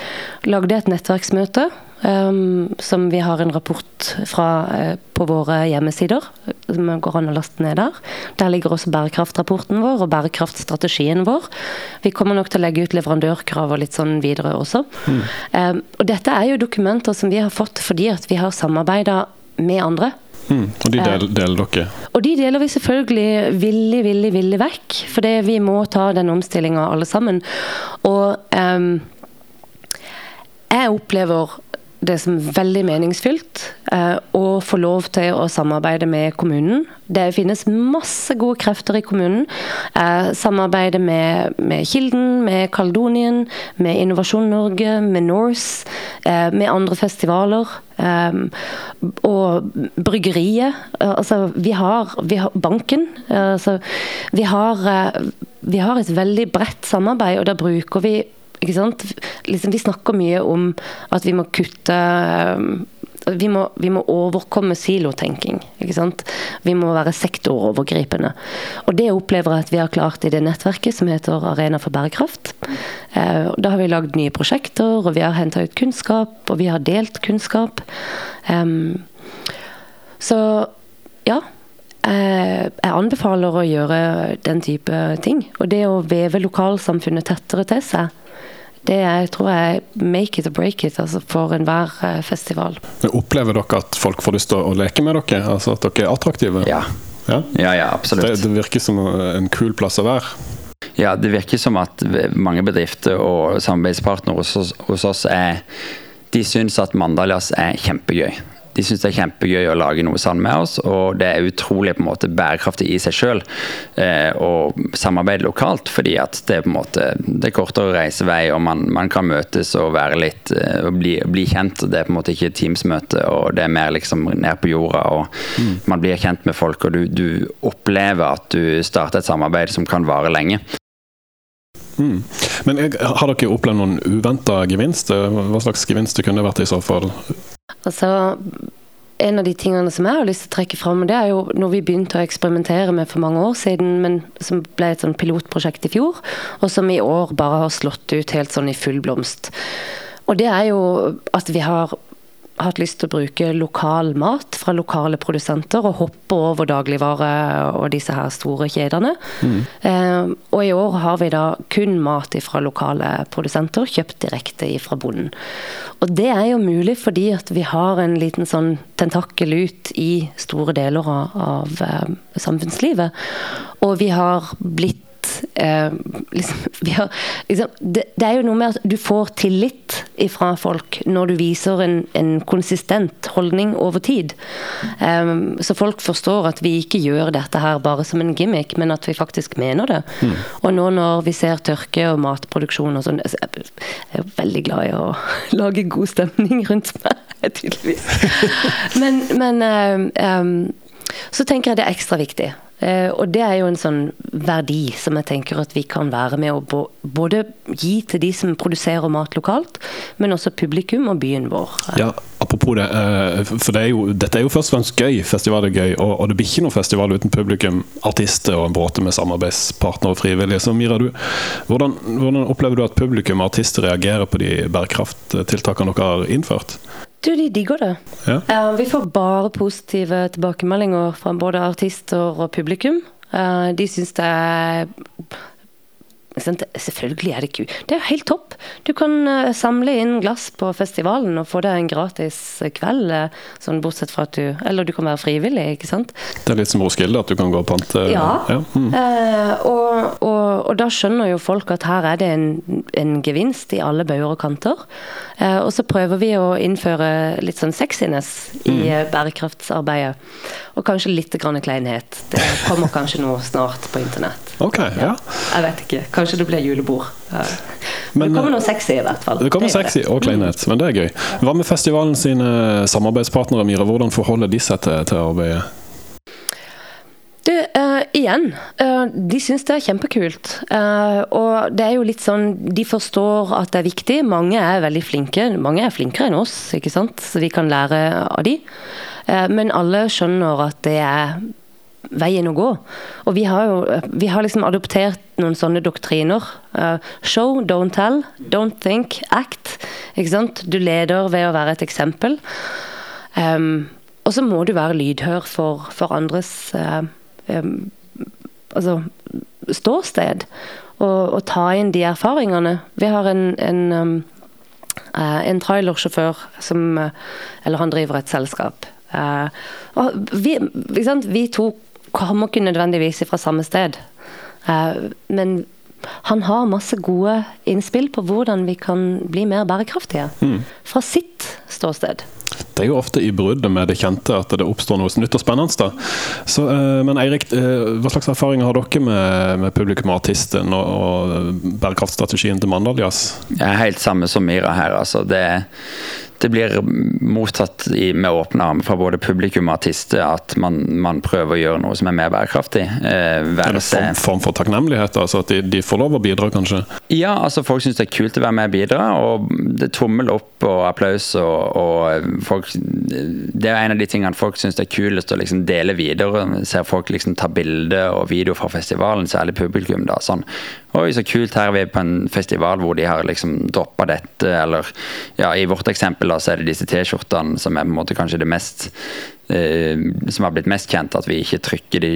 Speaker 3: Lagde et nettverksmøte um, som vi har en rapport fra uh, på våre hjemmesider. Som går an å laste ned der. Der ligger også bærekraftrapporten vår og bærekraftstrategien vår. Vi kommer nok til å legge ut leverandørkrav og litt sånn videre også. Um, og dette er jo dokumenter som vi har fått fordi at vi har samarbeida med andre.
Speaker 2: Mm, og de del, deler dere.
Speaker 3: Og de deler vi selvfølgelig villig, villig, villig vekk. For vi må ta den omstillinga alle sammen. Og um, jeg opplever det som veldig meningsfylt eh, å få lov til å samarbeide med kommunen. Det finnes masse gode krefter i kommunen. Eh, samarbeide med, med Kilden, med Kaldonien, med Innovasjon Norge, med Norse, eh, med andre festivaler. og bryggeriet. Altså, vi har, vi har banken. altså, vi har, vi har et veldig bredt samarbeid, og da bruker vi ikke sant? Liksom, vi snakker mye om at vi må kutte eh, vi må, vi må overkomme silotenking. ikke sant? Vi må være sektorovergripende. Og Det opplever jeg at vi har klart i det nettverket som heter Arena for bærekraft. Eh, Da har vi lagd nye prosjekter, og vi har henta ut kunnskap, og vi har delt kunnskap. Så ja. eh, Jeg anbefaler å gjøre den type ting. Og det å veve lokalsamfunnet tettere til seg, det er, tror jeg make it or break it altså for enhver eh, festival.
Speaker 2: Opplever dere at folk får lyst til å leke med dere? Altså at dere er attraktive?
Speaker 4: Ja,
Speaker 2: Ja?
Speaker 4: ja, ja absolutt.
Speaker 2: Det, det virker som en kul plass å være.
Speaker 4: Ja, det virker som at mange bedrifter og samarbeidspartnere hos hos oss er De syns at Mandalias er kjempegøy. De syns det er kjempegøy å lage noe sånn med oss, og det er utrolig på en måte bærekraftig i seg sjøl eh, å samarbeide lokalt, fordi at det er på en måte det er kortere reisevei, og man, man kan møtes og være litt eh, og bli, bli kjent. Det er på en måte ikke et Teams-møte, og det er mer liksom ned på jorda, og man blir kjent med folk, og du, du opplever at du starter et samarbeid som kan vare lenge.
Speaker 2: Mm. Men har dere opplevd noen uventa gevinst? Hva slags gevinst det kunne vært i så fall?
Speaker 3: Altså, en av de tingene som jeg har lyst til å trekke fram, det er jo noe vi begynte å eksperimentere med for mange år siden, men som ble et sånn pilotprosjekt i fjor, og som i år bare har slått ut helt sånn i full blomst. Og det er jo at vi har hatt lyst til å bruke lokal mat fra lokale produsenter og hoppe over dagligvare og disse her store kjedene. Eh, og i år har vi da kun mat fra lokale produsenter, kjøpt direkte fra bonden. Og det er jo mulig fordi at vi har en liten sånn tentakkel ut i store deler av, av eh, samfunnslivet. Og vi har blitt eh, liksom, vi har, liksom, det, det er jo noe med at du får tillit ifra folk når du viser en, en konsistent holdning over tid. Um, så folk forstår at vi ikke gjør dette her bare som en gimmick, men at vi faktisk mener det. Og nå når vi ser tørke og matproduksjon og sånn så Jeg er veldig glad i å lage god stemning rundt meg, tydeligvis. Men, men um, så tenker jeg det er ekstra viktig. Eh, og det er jo en sånn verdi som jeg tenker at vi kan være med å både gi til de som produserer mat lokalt, men også publikum og byen vår.
Speaker 2: Ja, apropos det, eh, for det er jo, dette er jo først og fremst gøy. Festival er gøy, og, og det blir ikke noen festival uten publikum, artister og en bråte med samarbeidspartnere og frivillige. Så Mira, du, hvordan, hvordan opplever du at publikum og artister reagerer på de bærekrafttiltakene dere har innført?
Speaker 3: Du, de digger det.
Speaker 2: Ja.
Speaker 3: Uh, vi får bare positive tilbakemeldinger fra både artister og publikum. Uh, de syns det er Selvfølgelig er det kult. Det er jo helt topp. Du kan eh, samle inn glass på festivalen og få deg en gratis kveld, eh, sånn bortsett fra at du Eller du kan være frivillig, ikke sant.
Speaker 2: Det er litt som Roskilde, at du kan gå og pante
Speaker 3: Ja.
Speaker 2: mm.
Speaker 3: Eh, og, og, og da skjønner jo folk at her er det en, en gevinst i alle bauger og kanter. Eh, og så prøver vi å innføre litt sånn sexiness i mm. bærekraftsarbeidet. Og kanskje litt grann kleinhet. Det kommer kanskje noe snart på internett.
Speaker 2: Ok, ja.
Speaker 3: Jeg vet ikke. Kanskje det blir julebord. Eh,
Speaker 2: Men,
Speaker 3: det kommer noe sexy i hvert fall.
Speaker 2: Det kommer
Speaker 3: det
Speaker 2: sexy og kleinhet, men det er gøy. Hva med festivalen sine samarbeidspartnere, Mira? Hvordan forholder de seg til, til arbeidet?
Speaker 3: Du, uh, igjen. Uh, de syns det er kjempekult. Uh, og det er jo litt sånn De forstår at det er viktig. Mange er veldig flinke. Mange er flinkere enn oss, ikke sant? så vi kan lære av de. Eh, men alle skjønner at det er veien å gå. Og vi har jo vi har liksom adoptert noen sånne doktriner. Uh, show, don't tell. Don't think, act. Ikke sant? Du leder ved å være et eksempel. Um, og så må du være lydhør for, for andres uh, um, altså, ståsted. Og, og ta inn de erfaringene. Vi har en, en, um, Uh, en trailersjåfør som uh, Eller han driver et selskap. Uh, og vi, vi to kommer ikke nødvendigvis fra samme sted. Eh, men han har masse gode innspill på hvordan vi kan bli mer bærekraftige. Fra sitt ståsted.
Speaker 2: Det er jo ofte i bruddet med det kjente at det oppstår noe nytt og spennende. Da. Så, eh, men Eirik, eh, hva slags erfaringer har dere med, med publikum og artisten og, og bærekraftstrategien til Mandal Jazz?
Speaker 4: Jeg er helt samme som Mira her. Altså. Det, det blir mottatt i, med åpne armer fra både publikum og artister at man, man prøver å gjøre noe som er mer bærekraftig. Eh,
Speaker 2: Er det form, form for takknemlighet? Altså at de, de får lov å bidra, kanskje?
Speaker 4: Ja, altså folk syns det er kult å være med og bidra. Og det tommel opp og applaus og, og folk Det er en av de tingene folk syns er kulest å liksom dele videre. Ser folk liksom ta bilder og video fra festivalen, særlig publikum. da, sånn Oi, så kult, her er vi på en festival hvor de har liksom droppa dette, eller ja, i vårt eksempel da, så er det disse T-skjortene som er på en måte kanskje det mest som har blitt mest kjent, at vi ikke trykker de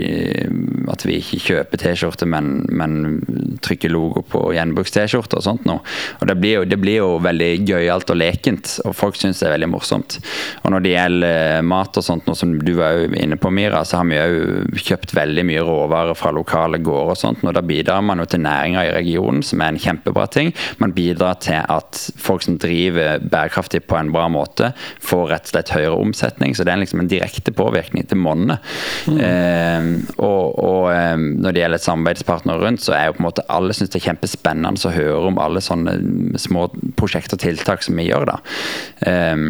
Speaker 4: At vi ikke kjøper T-skjorter, men, men trykker logo på gjenbruks-T-skjorter og sånt noe. Og det blir, jo, det blir jo veldig gøyalt og lekent, og folk syns det er veldig morsomt. Og når det gjelder mat og sånt, noe som du var jo inne på, Mira, så har vi jo kjøpt veldig mye råvarer fra lokale gårder og sånt, og da bidrar man jo til næringa i regionen, som er en kjempebra ting. Man bidrar til at folk som driver bærekraftig på en bra måte, får rett og slett høyere omsetning, så det er liksom en direkte påvirkning til monnet. Eh, og, og eh, når det gjelder samarbeidspartnere rundt, så er jo på en måte alle synes det er kjempespennende å høre om alle sånne små prosjekter og tiltak som vi gjør da. Eh,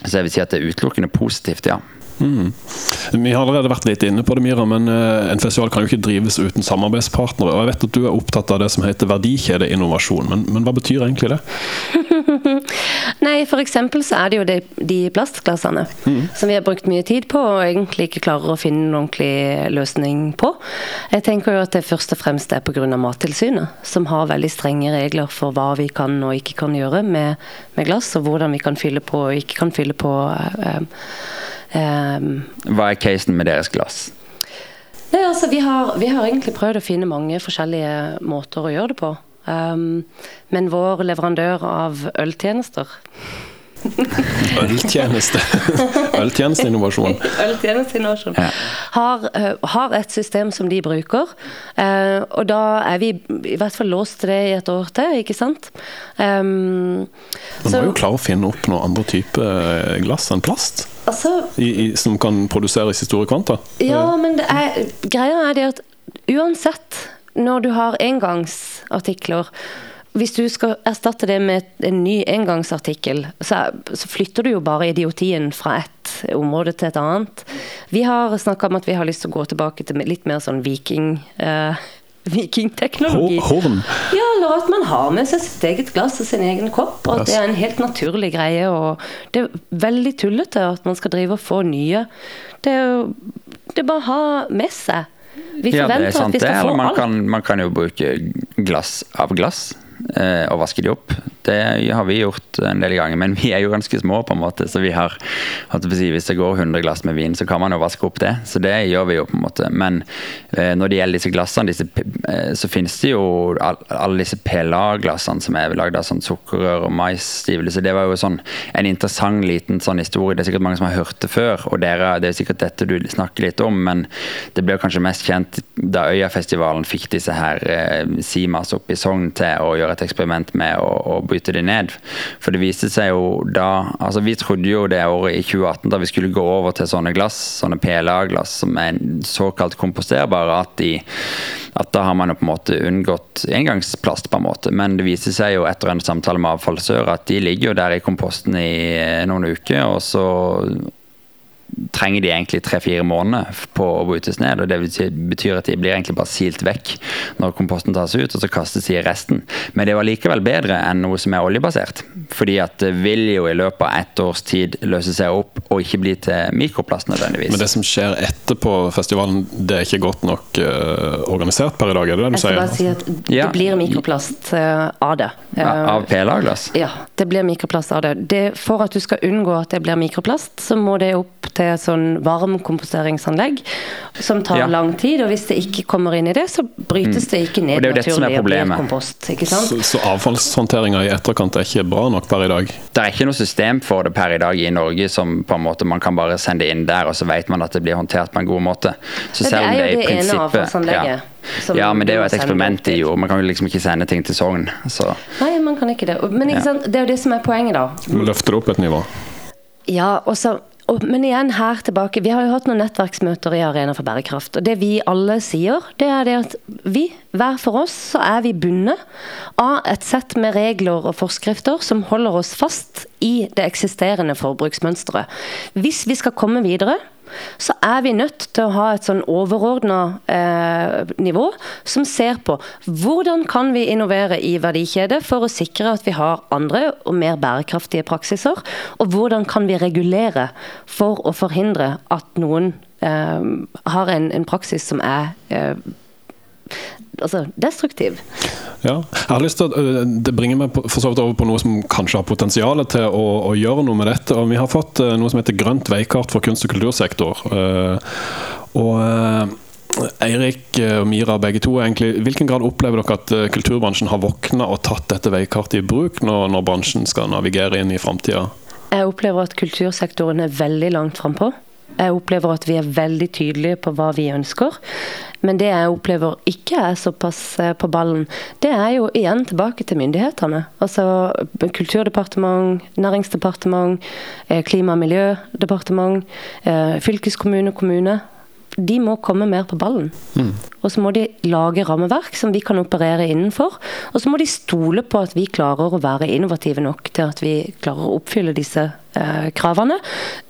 Speaker 4: så jeg vil si at det er utelukkende positivt, ja.
Speaker 2: Vi har allerede vært litt inne på det, Mira, men eh, en festival kan jo ikke drives uten samarbeidspartnere. og Jeg vet at du er opptatt av det som heter verdikjedeinnovasjon, men, men hva betyr egentlig det?
Speaker 3: Nei, eksempel så er det jo de, de plastglassene som vi har brukt mye tid på og egentlig ikke klarer å finne en ordentlig løsning på. Jeg tenker jo at det først og fremst er pga. Mattilsynet, som har veldig strenge regler for hva vi kan og ikke kan gjøre med, med glass, og hvordan vi kan fylle på og ikke kan fylle på. Um, um.
Speaker 4: Hva er casen med deres glass?
Speaker 3: Nei, altså vi har, vi har egentlig prøvd å finne mange forskjellige måter å gjøre det på. Um, men vår leverandør av øltjenester
Speaker 2: Øltjeneste. Øltjenesteinnovasjon.
Speaker 3: Øltjenesteinnovasjon.
Speaker 4: Ja.
Speaker 3: Har, eh, har et system som de bruker. eh, og da er vi i hvert fall låst til det i et år til, ikke sant. Um,
Speaker 2: Man må jo klare å finne opp noen andre typer glass enn plast,
Speaker 3: altså,
Speaker 2: i, i, som kan produseres i store kvanta.
Speaker 3: Ja, men det er, greia er det at uansett når du har engangsartikler hvis du skal erstatte det med en ny engangsartikkel, så, så flytter du jo bare idiotien fra et område til et annet. Vi har snakka om at vi har lyst til å gå tilbake til litt mer sånn viking... Eh, vikingteknologi.
Speaker 2: Horn.
Speaker 3: Ja, eller at man har med seg sitt eget glass og sin egen kopp. Og at det er en helt naturlig greie. Og det er veldig tullete at man skal drive og få nye. Det er jo det er bare å ha med seg. Vi
Speaker 4: Ja,
Speaker 3: forventer
Speaker 4: er sant
Speaker 3: at vi skal få
Speaker 4: alt. man kan, man kan jo bruke glass av glass og vaske de opp. Det har vi gjort en del ganger, men vi er jo ganske små, på en måte. Så vi har, hvis det går 100 glass med vin, så kan man jo vaske opp det. Så det gjør vi jo, på en måte. Men eh, når det gjelder disse glassene, disse, eh, så finnes det jo alle disse PLA-glassene som er lagd av sånn sukkerrør og maisstivelse. Det var jo sånn en interessant liten sånn historie. Det er sikkert mange som har hørt det før, og dere, det er sikkert dette du snakker litt om, men det ble kanskje mest kjent da Øyafestivalen fikk disse her eh, Simas opp i Sogn til å gjøre et eksperiment med å, å bryte det ned. For det viste seg jo da altså Vi trodde jo det året i 2018 da vi skulle gå over til sånne glass, sånne PLA-glass som er såkalt komposterbare, at, de, at da har man jo på en måte unngått engangsplast, på en måte. Men det viste seg jo etter en samtale med avfallsør at de ligger jo der i komposten i eh, noen uker, og så trenger de egentlig tre-fire måneder på å brytes ned. og Det betyr- at de blir egentlig bare silt vekk når komposten tas ut, og så kastes de i resten. Men det var likevel bedre enn noe som er oljebasert. Fordi at det vil jo i løpet av ett års tid løse seg opp og ikke bli til mikroplast nødvendigvis.
Speaker 2: Men det som skjer etterpå festivalen, det er ikke godt nok eh, organisert per i dag, er det det du
Speaker 3: Jeg skal
Speaker 2: sier?
Speaker 3: bare si at det
Speaker 4: Ja.
Speaker 3: blir mikroplast eh, av det. Ja,
Speaker 4: Av PLA-glass?
Speaker 3: Ja, det blir mikroplast av det. det. For at du skal unngå at det blir mikroplast, så må det opp til et sånn varmkomposteringsanlegg som tar
Speaker 4: Ja.
Speaker 3: lang tid. Og hvis det ikke kommer inn i det, så brytes det ikke
Speaker 4: Og
Speaker 3: ned
Speaker 4: det er jo dette som er
Speaker 3: naturlig og blir
Speaker 4: problemet.
Speaker 3: kompost. Ikke sant?
Speaker 2: Så, så avfallshåndteringa i etterkant er ikke bra nok per i dag?
Speaker 4: Det er ikke noe system for det per i dag i Norge som på en måte man kan bare sende inn der, og så vet man at det blir håndtert på en god måte. Så
Speaker 3: det
Speaker 4: selv om
Speaker 3: er jo
Speaker 4: i
Speaker 3: det ene
Speaker 4: prinsippet-
Speaker 3: avfallsanlegget
Speaker 4: ja. ja, men det er jo et eksperiment
Speaker 3: de
Speaker 4: i jord. Man kan jo liksom ikke sende ting til Sogn. Så.
Speaker 3: Nei, man kan ikke det. Men ikke
Speaker 4: Ja.
Speaker 3: sant? det er jo det som er poenget, da.
Speaker 2: Løfter det opp et nivå.
Speaker 3: Ja, og så, og, men igjen her tilbake. Vi har jo hatt noen nettverksmøter i Arena for bærekraft. Og det vi alle sier, det er det at vi, hver for oss, så er vi bundet av et sett med regler og forskrifter som holder oss fast i det eksisterende forbruksmønsteret. Hvis vi skal komme videre, så er vi nødt til å ha et sånn overordna eh, nivå som ser på hvordan kan vi innovere i verdikjede for å sikre at vi har andre og mer bærekraftige praksiser, og hvordan kan vi regulere for å forhindre at noen eh, har en, en praksis som er eh, altså destruktiv.
Speaker 2: Ja, jeg har lyst til å, øh, Det bringer meg på, for så vidt over på noe som kanskje har potensial til å, å gjøre noe med dette. og Vi har fått øh, noe som heter Grønt veikart for kunst- og kultursektor. Eh, og øh, Eirik og Mira, begge to, egentlig, i hvilken grad opplever dere at øh, kulturbransjen har våkna og tatt dette veikartet i bruk når, når bransjen skal navigere inn i framtida?
Speaker 3: Jeg opplever at kultursektoren er veldig langt frampå. Jeg opplever at vi er veldig tydelige på hva vi ønsker. Men det jeg opplever ikke er såpass eh, på ballen, det er jo igjen tilbake til myndighetene. Altså Kulturdepartement, Næringsdepartement, eh, Klima- og miljødepartement, fylkeskommune fylkeskommune, kommune. De må komme mer på ballen. Og så må de lage rammeverk som vi kan operere innenfor. Og så må de stole på at vi klarer å være innovative nok til at vi klarer å oppfylle disse eh, kravene,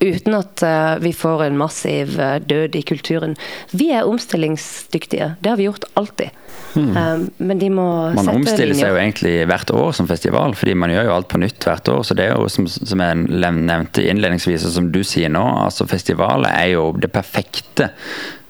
Speaker 3: uten at eh, vi får en massiv eh, død i kulturen. Vi er omstillingsdyktige. Det har vi gjort alltid. Eh, men de må
Speaker 4: Man
Speaker 3: sette
Speaker 4: omstiller seg jo egentlig hvert år som festival, fordi man gjør jo alt på nytt hvert år. Så det er jo som, som jeg nevnte innledningsvis, og som du sier nå, altså festivalet er jo det perfekte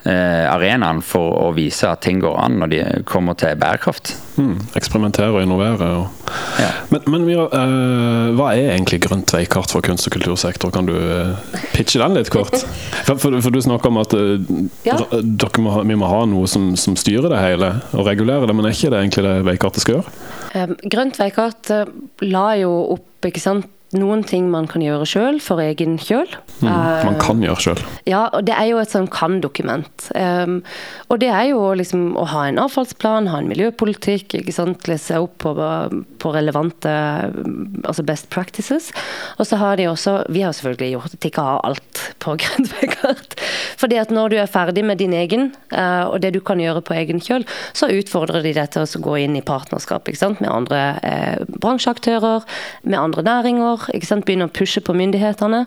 Speaker 4: arenaen for å vise at ting går an når de kommer til bærekraft.
Speaker 2: Mm, eksperimentere og innovere. Og...
Speaker 4: Ja.
Speaker 2: Men, men Mira, øh, hva er egentlig Grønt veikart for kunst- og kultursektor? Kan du øh, pitche den litt kort? For, for, for du snakker om at øh,
Speaker 3: Ja.
Speaker 2: dere må ha, vi må ha noe som, som styrer det hele, og regulerer det, men er ikke det egentlig det veikartet skal gjøre?
Speaker 3: Eh, Grønt veikart eh, la jo opp ikke sant, noen ting man kan gjøre sjøl, for egen kjøl.
Speaker 2: Mm, man kan gjøre sjøl.
Speaker 3: Ja, og det er jo et sånn kan-dokument. Um, og det er jo liksom å ha en avfallsplan, ha en miljøpolitikk, ikke sant? lese opp på, på relevante altså best practices. Og så har de også Vi har selvfølgelig gjort de ikke har alt på grønt veikart. Fordi at når du er ferdig med din egen, uh, og det du kan gjøre på egen kjøl, så utfordrer de deg til å gå inn i partnerskap med andre uh, bransjeaktører, med andre næringer. Begynne å pushe på myndighetene.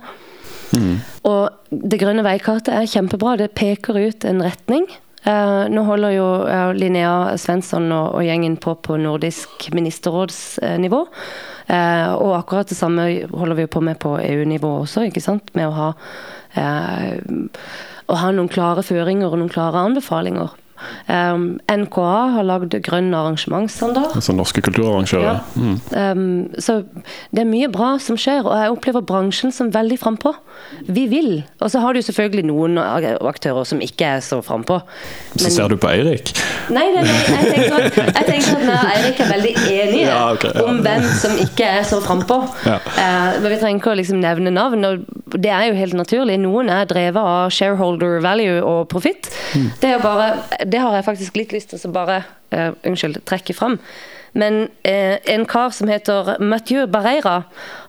Speaker 3: Mm. Og Det grønne veikartet er kjempebra. Det peker ut en retning. Uh, nå holder jo uh, Linnea Svensson og, og, gjengen på på nordisk ministerrådsnivå. Uh, og akkurat det samme holder vi på med på EU-nivå også, ikke sant? med å ha, å ha noen klare føringer og noen klare anbefalinger. Um, NKA har lagd grønn arrangementsstandard.
Speaker 2: Altså norske kulturarrangører. Ja. Mm.
Speaker 3: Um, så det er mye bra som skjer, og jeg opplever bransjen som veldig frampå. Vi vil. Og så har du selvfølgelig noen aktører som ikke er så frampå.
Speaker 2: Så ser du på Eirik?
Speaker 3: Nei, nei, nei jeg, tenker at, jeg tenker at og Eirik er veldig enige ja, okay, ja. om hvem som ikke er så frampå. Ja. Uh, men vi trenger ikke å liksom nevne navn. og Det er jo helt naturlig. Noen er drevet av shareholder value og profitt. Mm. Det er jo bare det har jeg faktisk litt lyst til å bare uh, unnskyld, trekke fram. Men eh, en kar som heter Mathieu Barreira,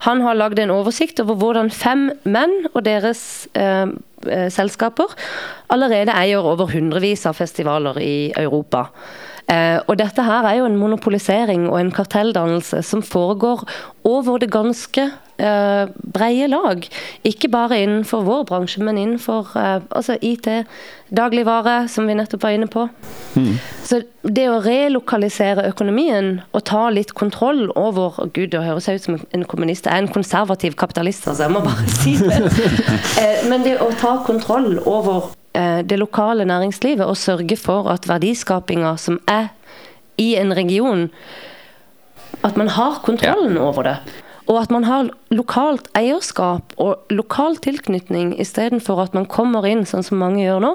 Speaker 3: han har lagd en oversikt over hvordan fem menn og deres eh, eh, selskaper allerede eier over hundrevis av festivaler i Europa. Eh, og dette her er jo en monopolisering og en kartelldannelse som foregår over det ganske uh, breie lag. Ikke bare innenfor vår bransje, men innenfor uh, altså IT, dagligvare, som vi nettopp var inne på. Mm. Så det å relokalisere økonomien og ta litt kontroll over oh Gud, det høres ut som en kommunist. Jeg er en konservativ kapitalist, altså, jeg må bare si det. uh, men det å ta kontroll over det lokale næringslivet og sørge for at verdiskapinga som er i en region at man har kontrollen ja. over det. Og at man har lokalt eierskap og lokal tilknytning istedenfor at man kommer inn sånn som mange gjør nå.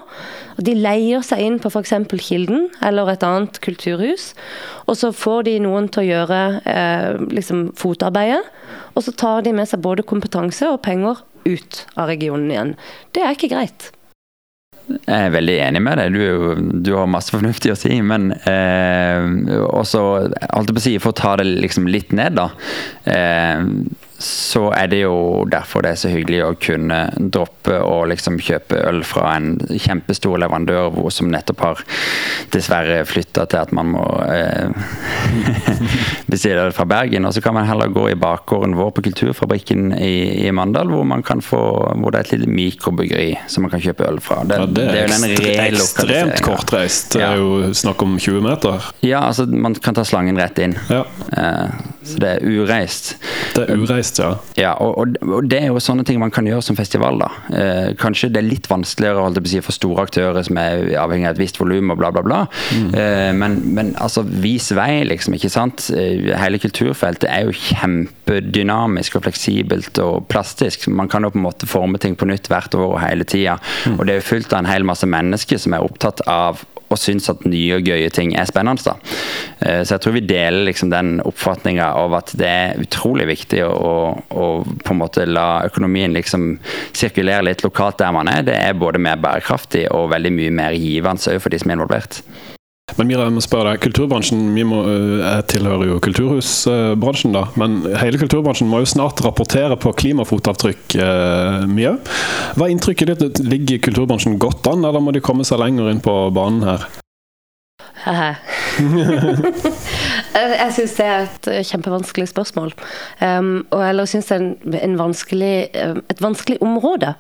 Speaker 3: De leier seg inn på f.eks. Kilden eller et annet kulturhus. Og så får de noen til å gjøre eh, liksom fotarbeidet. Og så tar de med seg både kompetanse og penger ut av regionen igjen. Det er ikke greit.
Speaker 4: Jeg er veldig enig med deg. Du, du har masse fornuftig å si. Men eh, også, holdt jeg på å si, for å ta det liksom litt ned, da. Eh, så er det jo derfor det er så hyggelig å kunne droppe å liksom kjøpe øl fra en kjempestor leverandør som nettopp har dessverre flytta til at man må eh, bestille øl fra Bergen. Og så kan man heller gå i bakgården vår på Kulturfabrikken i, i Mandal, hvor man kan få, hvor det er et lite mikrobryggeri som man kan kjøpe øl fra.
Speaker 2: Det, ja, det er, det er ekstremt kortreist. Det er jo snakk om 20 meter.
Speaker 4: Ja, altså man kan ta slangen rett inn. Ja. Eh, så det er ureist.
Speaker 2: Det er ureist, ja.
Speaker 4: ja og, og, det er jo sånne ting man kan gjøre som festival. da. Eh, kanskje det er litt vanskeligere holdt på å si, for store aktører som er avhengig av et visst volum og bla, bla, bla. Mm. Eh, men, men, altså, vis vei, liksom. ikke sant? Eh, hele kulturfeltet er jo kjempedynamisk og fleksibelt og plastisk. Man kan jo på en måte forme ting på nytt hvert år og hele tida. Mm. Og det er jo fullt av en hel masse mennesker som er opptatt av og syns at nye og gøye ting er spennende. Da. Eh, så jeg tror vi deler liksom den oppfatninga av at det er utrolig viktig å, å, på en måte la økonomien liksom sirkulere litt lokalt der man er. Det er både mer bærekraftig og veldig mye mer givende for de som er involvert.
Speaker 2: Men Mira, jeg må spørre deg, kulturbransjen, vi må, eh, Jeg tilhører jo kulturhusbransjen, da. Men hele kulturbransjen må jo snart rapportere på klimafotavtrykk eh, mye. Hva er inntrykket ditt? Ligger kulturbransjen godt an, eller må de komme seg lenger inn på banen her?
Speaker 3: jeg syns det er et eh, kjempevanskelig spørsmål. Um, og eller syns det er en, en vanskelig, et vanskelig område.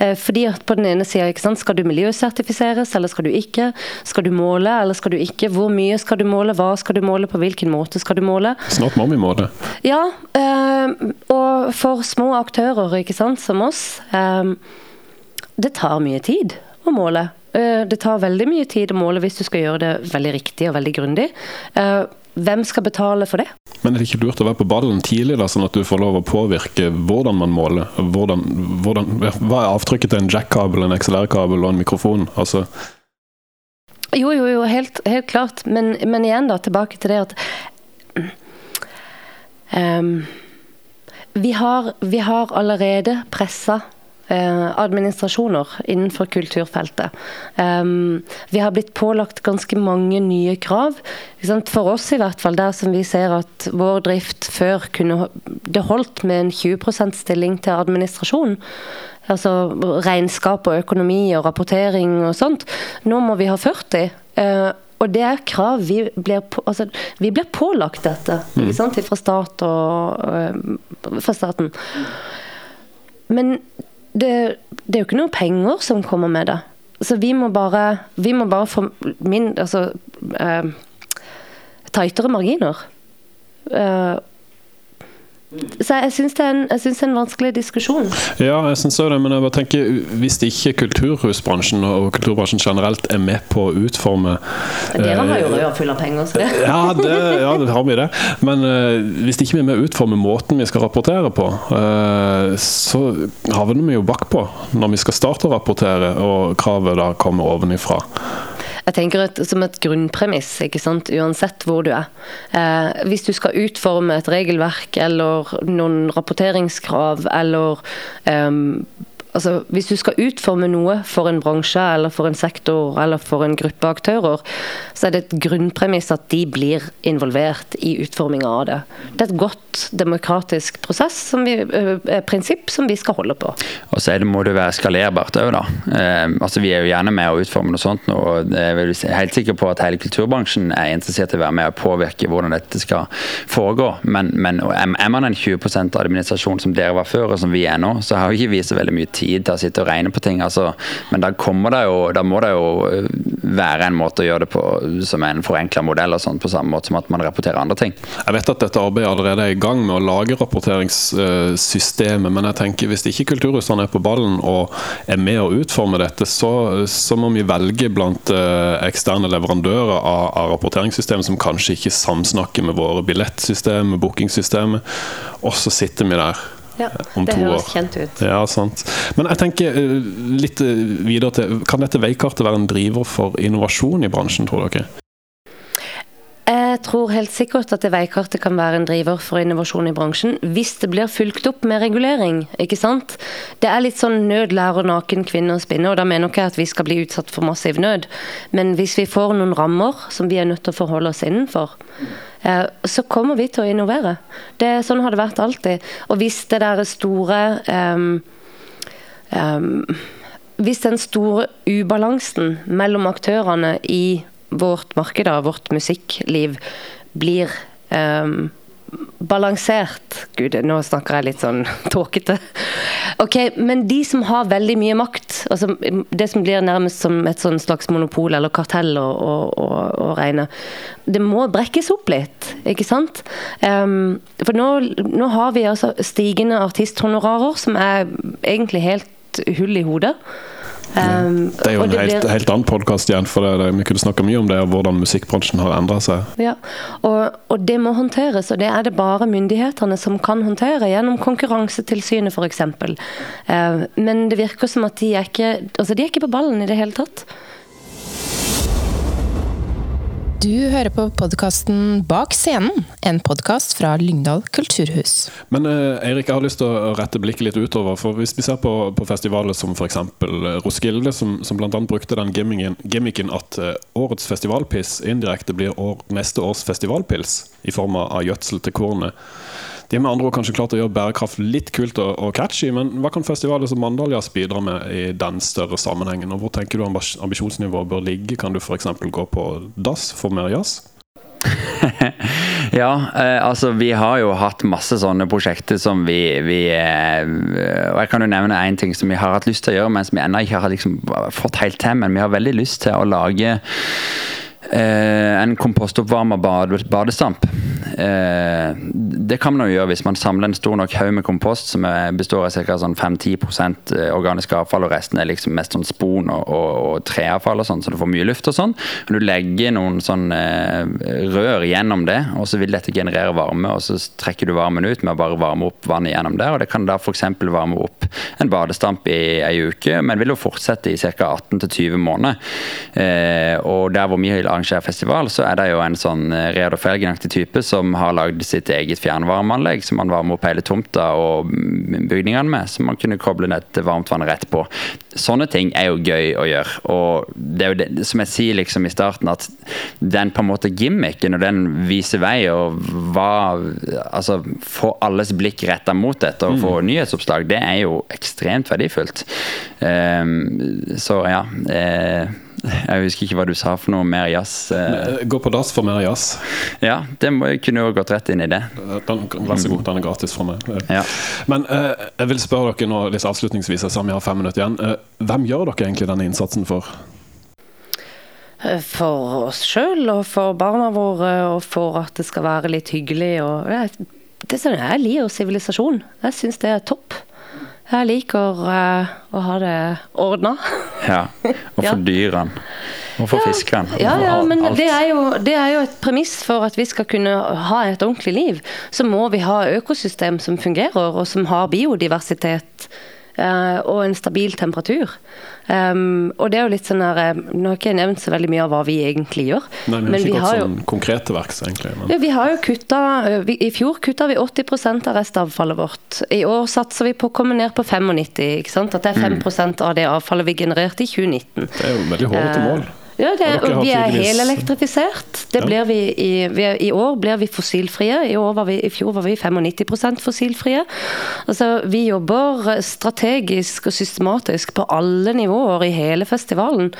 Speaker 3: Uh, fordi at på den ene sida skal du miljøsertifiseres, eller skal du ikke? Skal du måle, eller skal du ikke? Hvor mye skal du måle? Hva skal du måle? På hvilken måte skal du måle?
Speaker 2: Snart må vi måle.
Speaker 3: Ja, uh, og for små aktører ikke sant, som oss, um, det tar mye tid å måle. Eh, det tar veldig mye tid å måle hvis du skal gjøre det veldig riktig og veldig grundig. Eh, hvem skal betale for det?
Speaker 2: Men er det ikke lurt å være på ballen tidlig, da, sånn at du får lov å påvirke hvordan man måler? Hvordan, hvordan, hva er avtrykket til en jack-kabel, en XLR-kabel og en mikrofon? Altså
Speaker 3: jo, jo, jo, helt, helt klart. Men, men, igjen, da, tilbake til det at um, vi har, vi har allerede pressa administrasjoner innenfor kulturfeltet. Vi har blitt pålagt ganske mange nye krav. For oss i hvert fall, der som vi ser at vår drift før kunne Det holdt med en 20% stilling til administrasjon. Altså regnskap og økonomi og rapportering og sånt. Nå må vi ha 40. eh, og det er krav vi blir, på, altså, vi blir pålagt dette sant? fra stat og øh, fra staten. Men det, det er jo ikke noe penger som kommer med det. Så vi må bare, vi må bare få min, altså, øh, tightere marginer. Eh, så jeg syns det, det er en vanskelig diskusjon.
Speaker 2: Ja, jeg også det, men jeg bare tenker hvis ikke kulturhusbransjen og kulturbransjen generelt er med på å utforme
Speaker 3: Dere har jo
Speaker 2: røya
Speaker 3: røra full av penger, så det
Speaker 2: Ja, det, ja, det har vi det. Men uh, hvis ikke vi er med å utforme måten vi skal rapportere på, uh, så havner vi jo bakpå når vi skal starte å rapportere og kravet da kommer ovenifra.
Speaker 3: Jeg tenker et, som et grunnpremiss, ikke sant? uansett hvor du er. Eh, hvis du skal utforme et regelverk eller noen rapporteringskrav eller ehm, Altså, hvis du skal utforme noe for en bransje eller for en sektor eller for en gruppe aktører, så er det et grunnpremiss at de blir involvert i utforminga av det. Det er et godt demokratisk prosess, som vi, eh, prinsipp som vi skal holde på.
Speaker 4: Og så det, må det være skalerbart òg, da. Eh, altså, vi er jo gjerne med å utforme noe sånt nå. og Jeg er helt sikker på at hele kulturbransjen er interessert i å være med og påvirke hvordan dette skal foregå. Men, men er man en 20% administrasjon som dere var før, og som vi er nå, så har jo ikke vi så veldig mye tid til å sitte og regne på ting. Altså. Men da, det jo, da må det jo eh, være en måte å gjøre det på som en forenkla modell, og sånt, på samme måte som at man rapporterer andre ting.
Speaker 2: Jeg vet at dette arbeidet allerede er i gang med å lage rapporteringssystemet, men jeg tenker hvis ikke kulturhusene er på ballen og er med å utforme dette, så, så må vi velge blant eh, eksterne leverandører av, av rapporteringssystemet som kanskje ikke samsnakker med våre billettsystemer, bookingsystemet, og så sitter vi der.
Speaker 3: Ja,
Speaker 2: Om
Speaker 3: det
Speaker 2: to
Speaker 3: høres
Speaker 2: år.
Speaker 3: kjent ut.
Speaker 2: Ja, sant. Men jeg tenker eh, litt eh, videre til Kan dette veikartet være en driver for innovasjon i bransjen, tror dere?
Speaker 3: Jeg tror helt sikkert at det veikartet kan være en driver for innovasjon i bransjen, hvis det blir fulgt opp med regulering. ikke sant? Det er litt sånn nød lærer naken kvinne å spinne, og da mener ikke jeg at vi skal bli utsatt for massiv nød. Men hvis vi får noen rammer som vi er nødt til å forholde oss innenfor, eh, så kommer vi til å innovere. Det, sånn har det vært alltid. Og hvis det der store um, um, Hvis den store ubalansen mellom aktørene i vårt marked, vårt musikkliv, blir ehm, balansert Gud, nå snakker jeg litt sånn tåkete. Ok, Men de som har veldig mye makt, altså det som blir nærmest som et sånn slags monopol eller kartell å, å, å, regne, det må brekkes opp litt, ikke sant? Um, for nå, nå har vi altså stigende artisthonorarer som er egentlig helt hull i hodet. Ehm,
Speaker 2: Det er jo en helt,
Speaker 3: blir-
Speaker 2: helt annen podkast igjen, for det, det, vi kunne snakka mye om det, og hvordan musikkbransjen har endra seg.
Speaker 3: Ja, og, og det må håndteres, og det er det bare myndighetene som kan håndtere, gjennom Konkurransetilsynet f.eks. Uh, men det virker som at de er ikke altså de er ikke på ballen i det hele tatt.
Speaker 5: Du hører på podkasten Bak scenen, en podkast fra Lyngdal kulturhus.
Speaker 2: Men eh, Eirik, jeg har lyst til å rette blikket litt utover. for Hvis vi ser på, på festivaler som f.eks. Roskilde, som, som bl.a. brukte den gimmicken, gimmicken at eh, årets festivalpiss indirekte blir år, neste års festivalpils i form av gjødsel til kornet. De har med andre ord kanskje klart å gjøre bærekraft litt kult og, og catchy, men hva kan festivaler som Mandaljas bidra med i den større sammenhengen? Og hvor tenker du ambis- ambisjonsnivået bør ligge? Kan du f.eks. gå på dass for mer jazz?
Speaker 4: Ja, eh, altså vi har jo hatt masse sånne prosjekter som vi, vi eh, Og jeg kan jo nevne én ting som vi har hatt lyst til å gjøre, men som vi ennå ikke har liksom fått helt til. Men vi har veldig lyst til å lage eh, en kompostoppvarma bad, badestamp. Eh, det kan man jo gjøre hvis man samler en stor nok haug med kompost som består av ca. Sånn 5-10% organisk avfall, og resten er liksom mest sånn spon og, og, og treavfall, og sånn, så du får mye luft og sånn. Du legger noen sånn eh, rør gjennom det, og så vil dette generere varme, og så trekker du varmen ut med å bare varme opp vannet gjennom der. og Det kan da f.eks. varme opp en badestamp i ei uke, men vil jo fortsette i ca. 18-20 måneder. Eh, og der hvor vi arrangerer festival, så er det jo en sånn eh, Reodor Felgen-aktig type som har lagd sitt eget fjernvarmeanlegg som man varmer opp hele tomta og bygningene med, som man kunne koble ned til vann rett på. Sånne ting er jo gøy å gjøre. Og det er jo det, som jeg sier liksom i starten, at den på en måte gimmicken og den viser vei og hva Altså få alles blikk retta mot dette og få nyhetsoppslag, det er jo ekstremt verdifullt. Um, så ja. eh, jeg husker ikke hva du sa for noe mer jazz. eh.
Speaker 2: Gå på dass for mer jazz.
Speaker 4: Ja, det må, jeg kunne jo gått rett inn i det.
Speaker 2: Den, vær så god, den er gratis for meg.
Speaker 4: Ja.
Speaker 2: Men eh, jeg vil spørre dere nå litt avslutningsvis, jeg sa vi har fem minutter igjen. Eh, hvem gjør dere egentlig denne innsatsen for?
Speaker 3: Eh, For oss sjøl og for barna våre, og for at det skal være litt hyggelig. Og jeg, det er sånn, jeg liker sivilisasjon. Jeg syns det er topp. Jeg liker uh, å ha det ordna.
Speaker 4: ja. Og for
Speaker 3: Ja.
Speaker 4: dyrene. Og for fiskene.
Speaker 3: Ja, ja, men det er, jo, det er jo et premiss for at vi skal kunne ha et ordentlig liv. Så må vi ha økosystem som fungerer, og som har biodiversitet. Eh, og en stabil temperatur. Um, og det er jo litt sånn der, eh, Nå har ikke jeg nevnt så veldig mye av hva vi egentlig gjør.
Speaker 2: Nei, men,
Speaker 3: men
Speaker 2: ikke
Speaker 3: vi har jo
Speaker 2: sånn konkret til verks, egentlig. Men.
Speaker 3: ja, vi har jo kutta, vi, I fjor kutta vi 80 av restavfallet vårt. I år satser vi på å komme ned på 95 ikke sant? At det er 5% av det avfallet vi genererte i 2019.
Speaker 2: Det er jo veldig hårete
Speaker 3: Eh,
Speaker 2: mål.
Speaker 3: Ja, det,
Speaker 2: Og
Speaker 3: vi er helelektrifisert. Det
Speaker 2: Ja.
Speaker 3: blir vi i, I år blir vi fossilfrie. I, år var vi, I fjor var vi 95% fossilfrie. Altså, vi jobber strategisk og systematisk på alle nivåer i hele festivalen.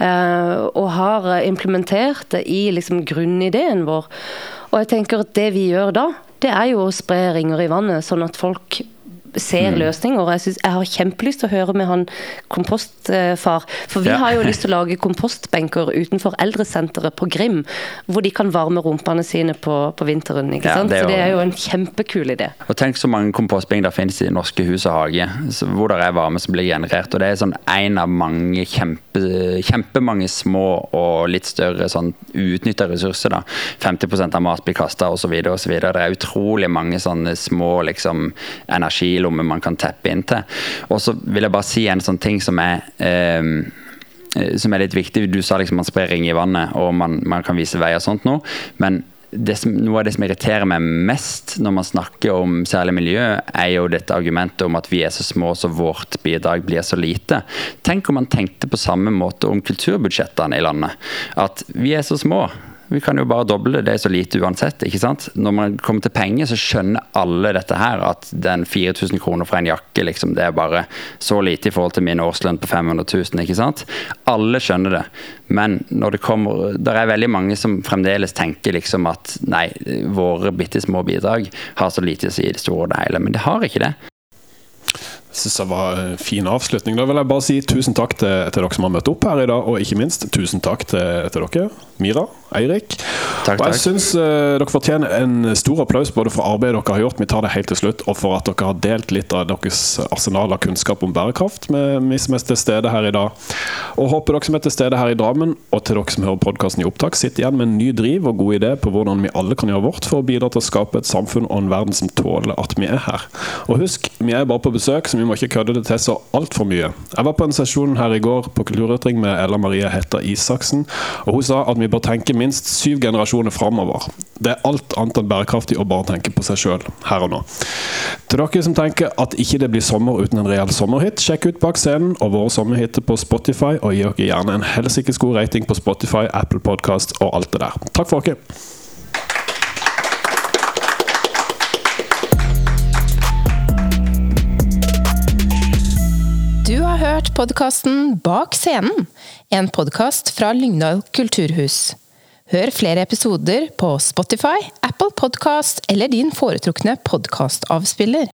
Speaker 3: eh, og har implementert det i liksom, grunnideen vår. Og jeg tenker at det vi gjør da, det er jo å spre ringer i vannet, sånn at folk ser løsninger. Jeg, synes, jeg har kjempelyst til å høre med han kompostfar. For vi
Speaker 4: Ja.
Speaker 3: har jo lyst til å lage kompostbenker utenfor eldresenteret på Grim. Hvor de kan varme rumpene sine på, på vinteren. ikke
Speaker 4: Ja,
Speaker 3: sant?
Speaker 4: det jo...
Speaker 3: Så det er jo en kjempekul idé.
Speaker 4: Og tenk så mange kompostbenker det finnes i norske hus og hage, hvor det er varme som blir generert. Og det er sånn en av mange kjempe, kjempemange små og litt større sånn uutnytta ressurser. da. 50% av mat blir kasta osv. Det er utrolig mange sånne små liksom, energilommer man kan teppe inn til. Og så vil jeg bare si en sånn ting som er eh, som er litt viktig. Du sa liksom man sprer ring i vannet, og man, man kan vise vei og sånt nå. Men som, noe av det som irriterer meg mest når man snakker om særlig miljø, er jo dette argumentet om at vi er så små så vårt bidrag blir så lite. Tenk om man tenkte på samme måte om kulturbudsjettene i landet. At vi er så små. Vi kan jo bare doble det er så lite uansett. ikke sant? Når man kommer til penger, så skjønner alle dette her. At den 4000 kroner for en jakke, liksom, det er bare så lite i forhold til min årslønn på 500 000. ikke sant? Alle skjønner det. Men når det kommer Det er veldig mange som fremdeles tenker liksom at nei, våre bitte små bidrag har så lite å si i det store og det hele. Men det har ikke det.
Speaker 2: Jeg synes det var en fin avslutning. Da vil jeg bare si tusen takk til, til dere som har møtt opp her i dag, og ikke minst tusen takk til, til dere, Mira, Eirik.
Speaker 4: Takk,
Speaker 2: og jeg syns uh, dere fortjener en stor applaus både for arbeidet dere har gjort, vi tar det helt til slutt, og for at dere har delt litt av deres arsenal av kunnskap om bærekraft med vi som er til stede her i dag. Og håper dere som er til stede her i Drammen, og til dere som hører podkasten i opptak, sitter igjen med en ny driv og god idé på hvordan vi alle kan gjøre vårt for å bidra til å skape et samfunn og en verden som tåler at vi er her. Og husk, vi er bare på besøk, så vi må ikke kødde det til så altfor mye. Jeg var på en sesjon her i går på Kulturytring med Ella Marie Hetta Isaksen, og hun sa at vi bør tenke minst syv generasjoner framover. Det er alt annet enn bærekraftig å bare tenke på seg sjøl her og nå. Til dere som tenker at ikke det blir sommer uten en reell sommerhit, sjekk ut Bak scenen og våre sommerhiter på Spotify, og gi dere gjerne en helsikes god rating på Spotify, Apple Podcast og alt det der. Takk for dere.
Speaker 5: Hørt podkasten Bak scenen, en podkast fra Lyngdal kulturhus. Hør flere episoder på Spotify, Apple Podkast eller din foretrukne podkastavspiller.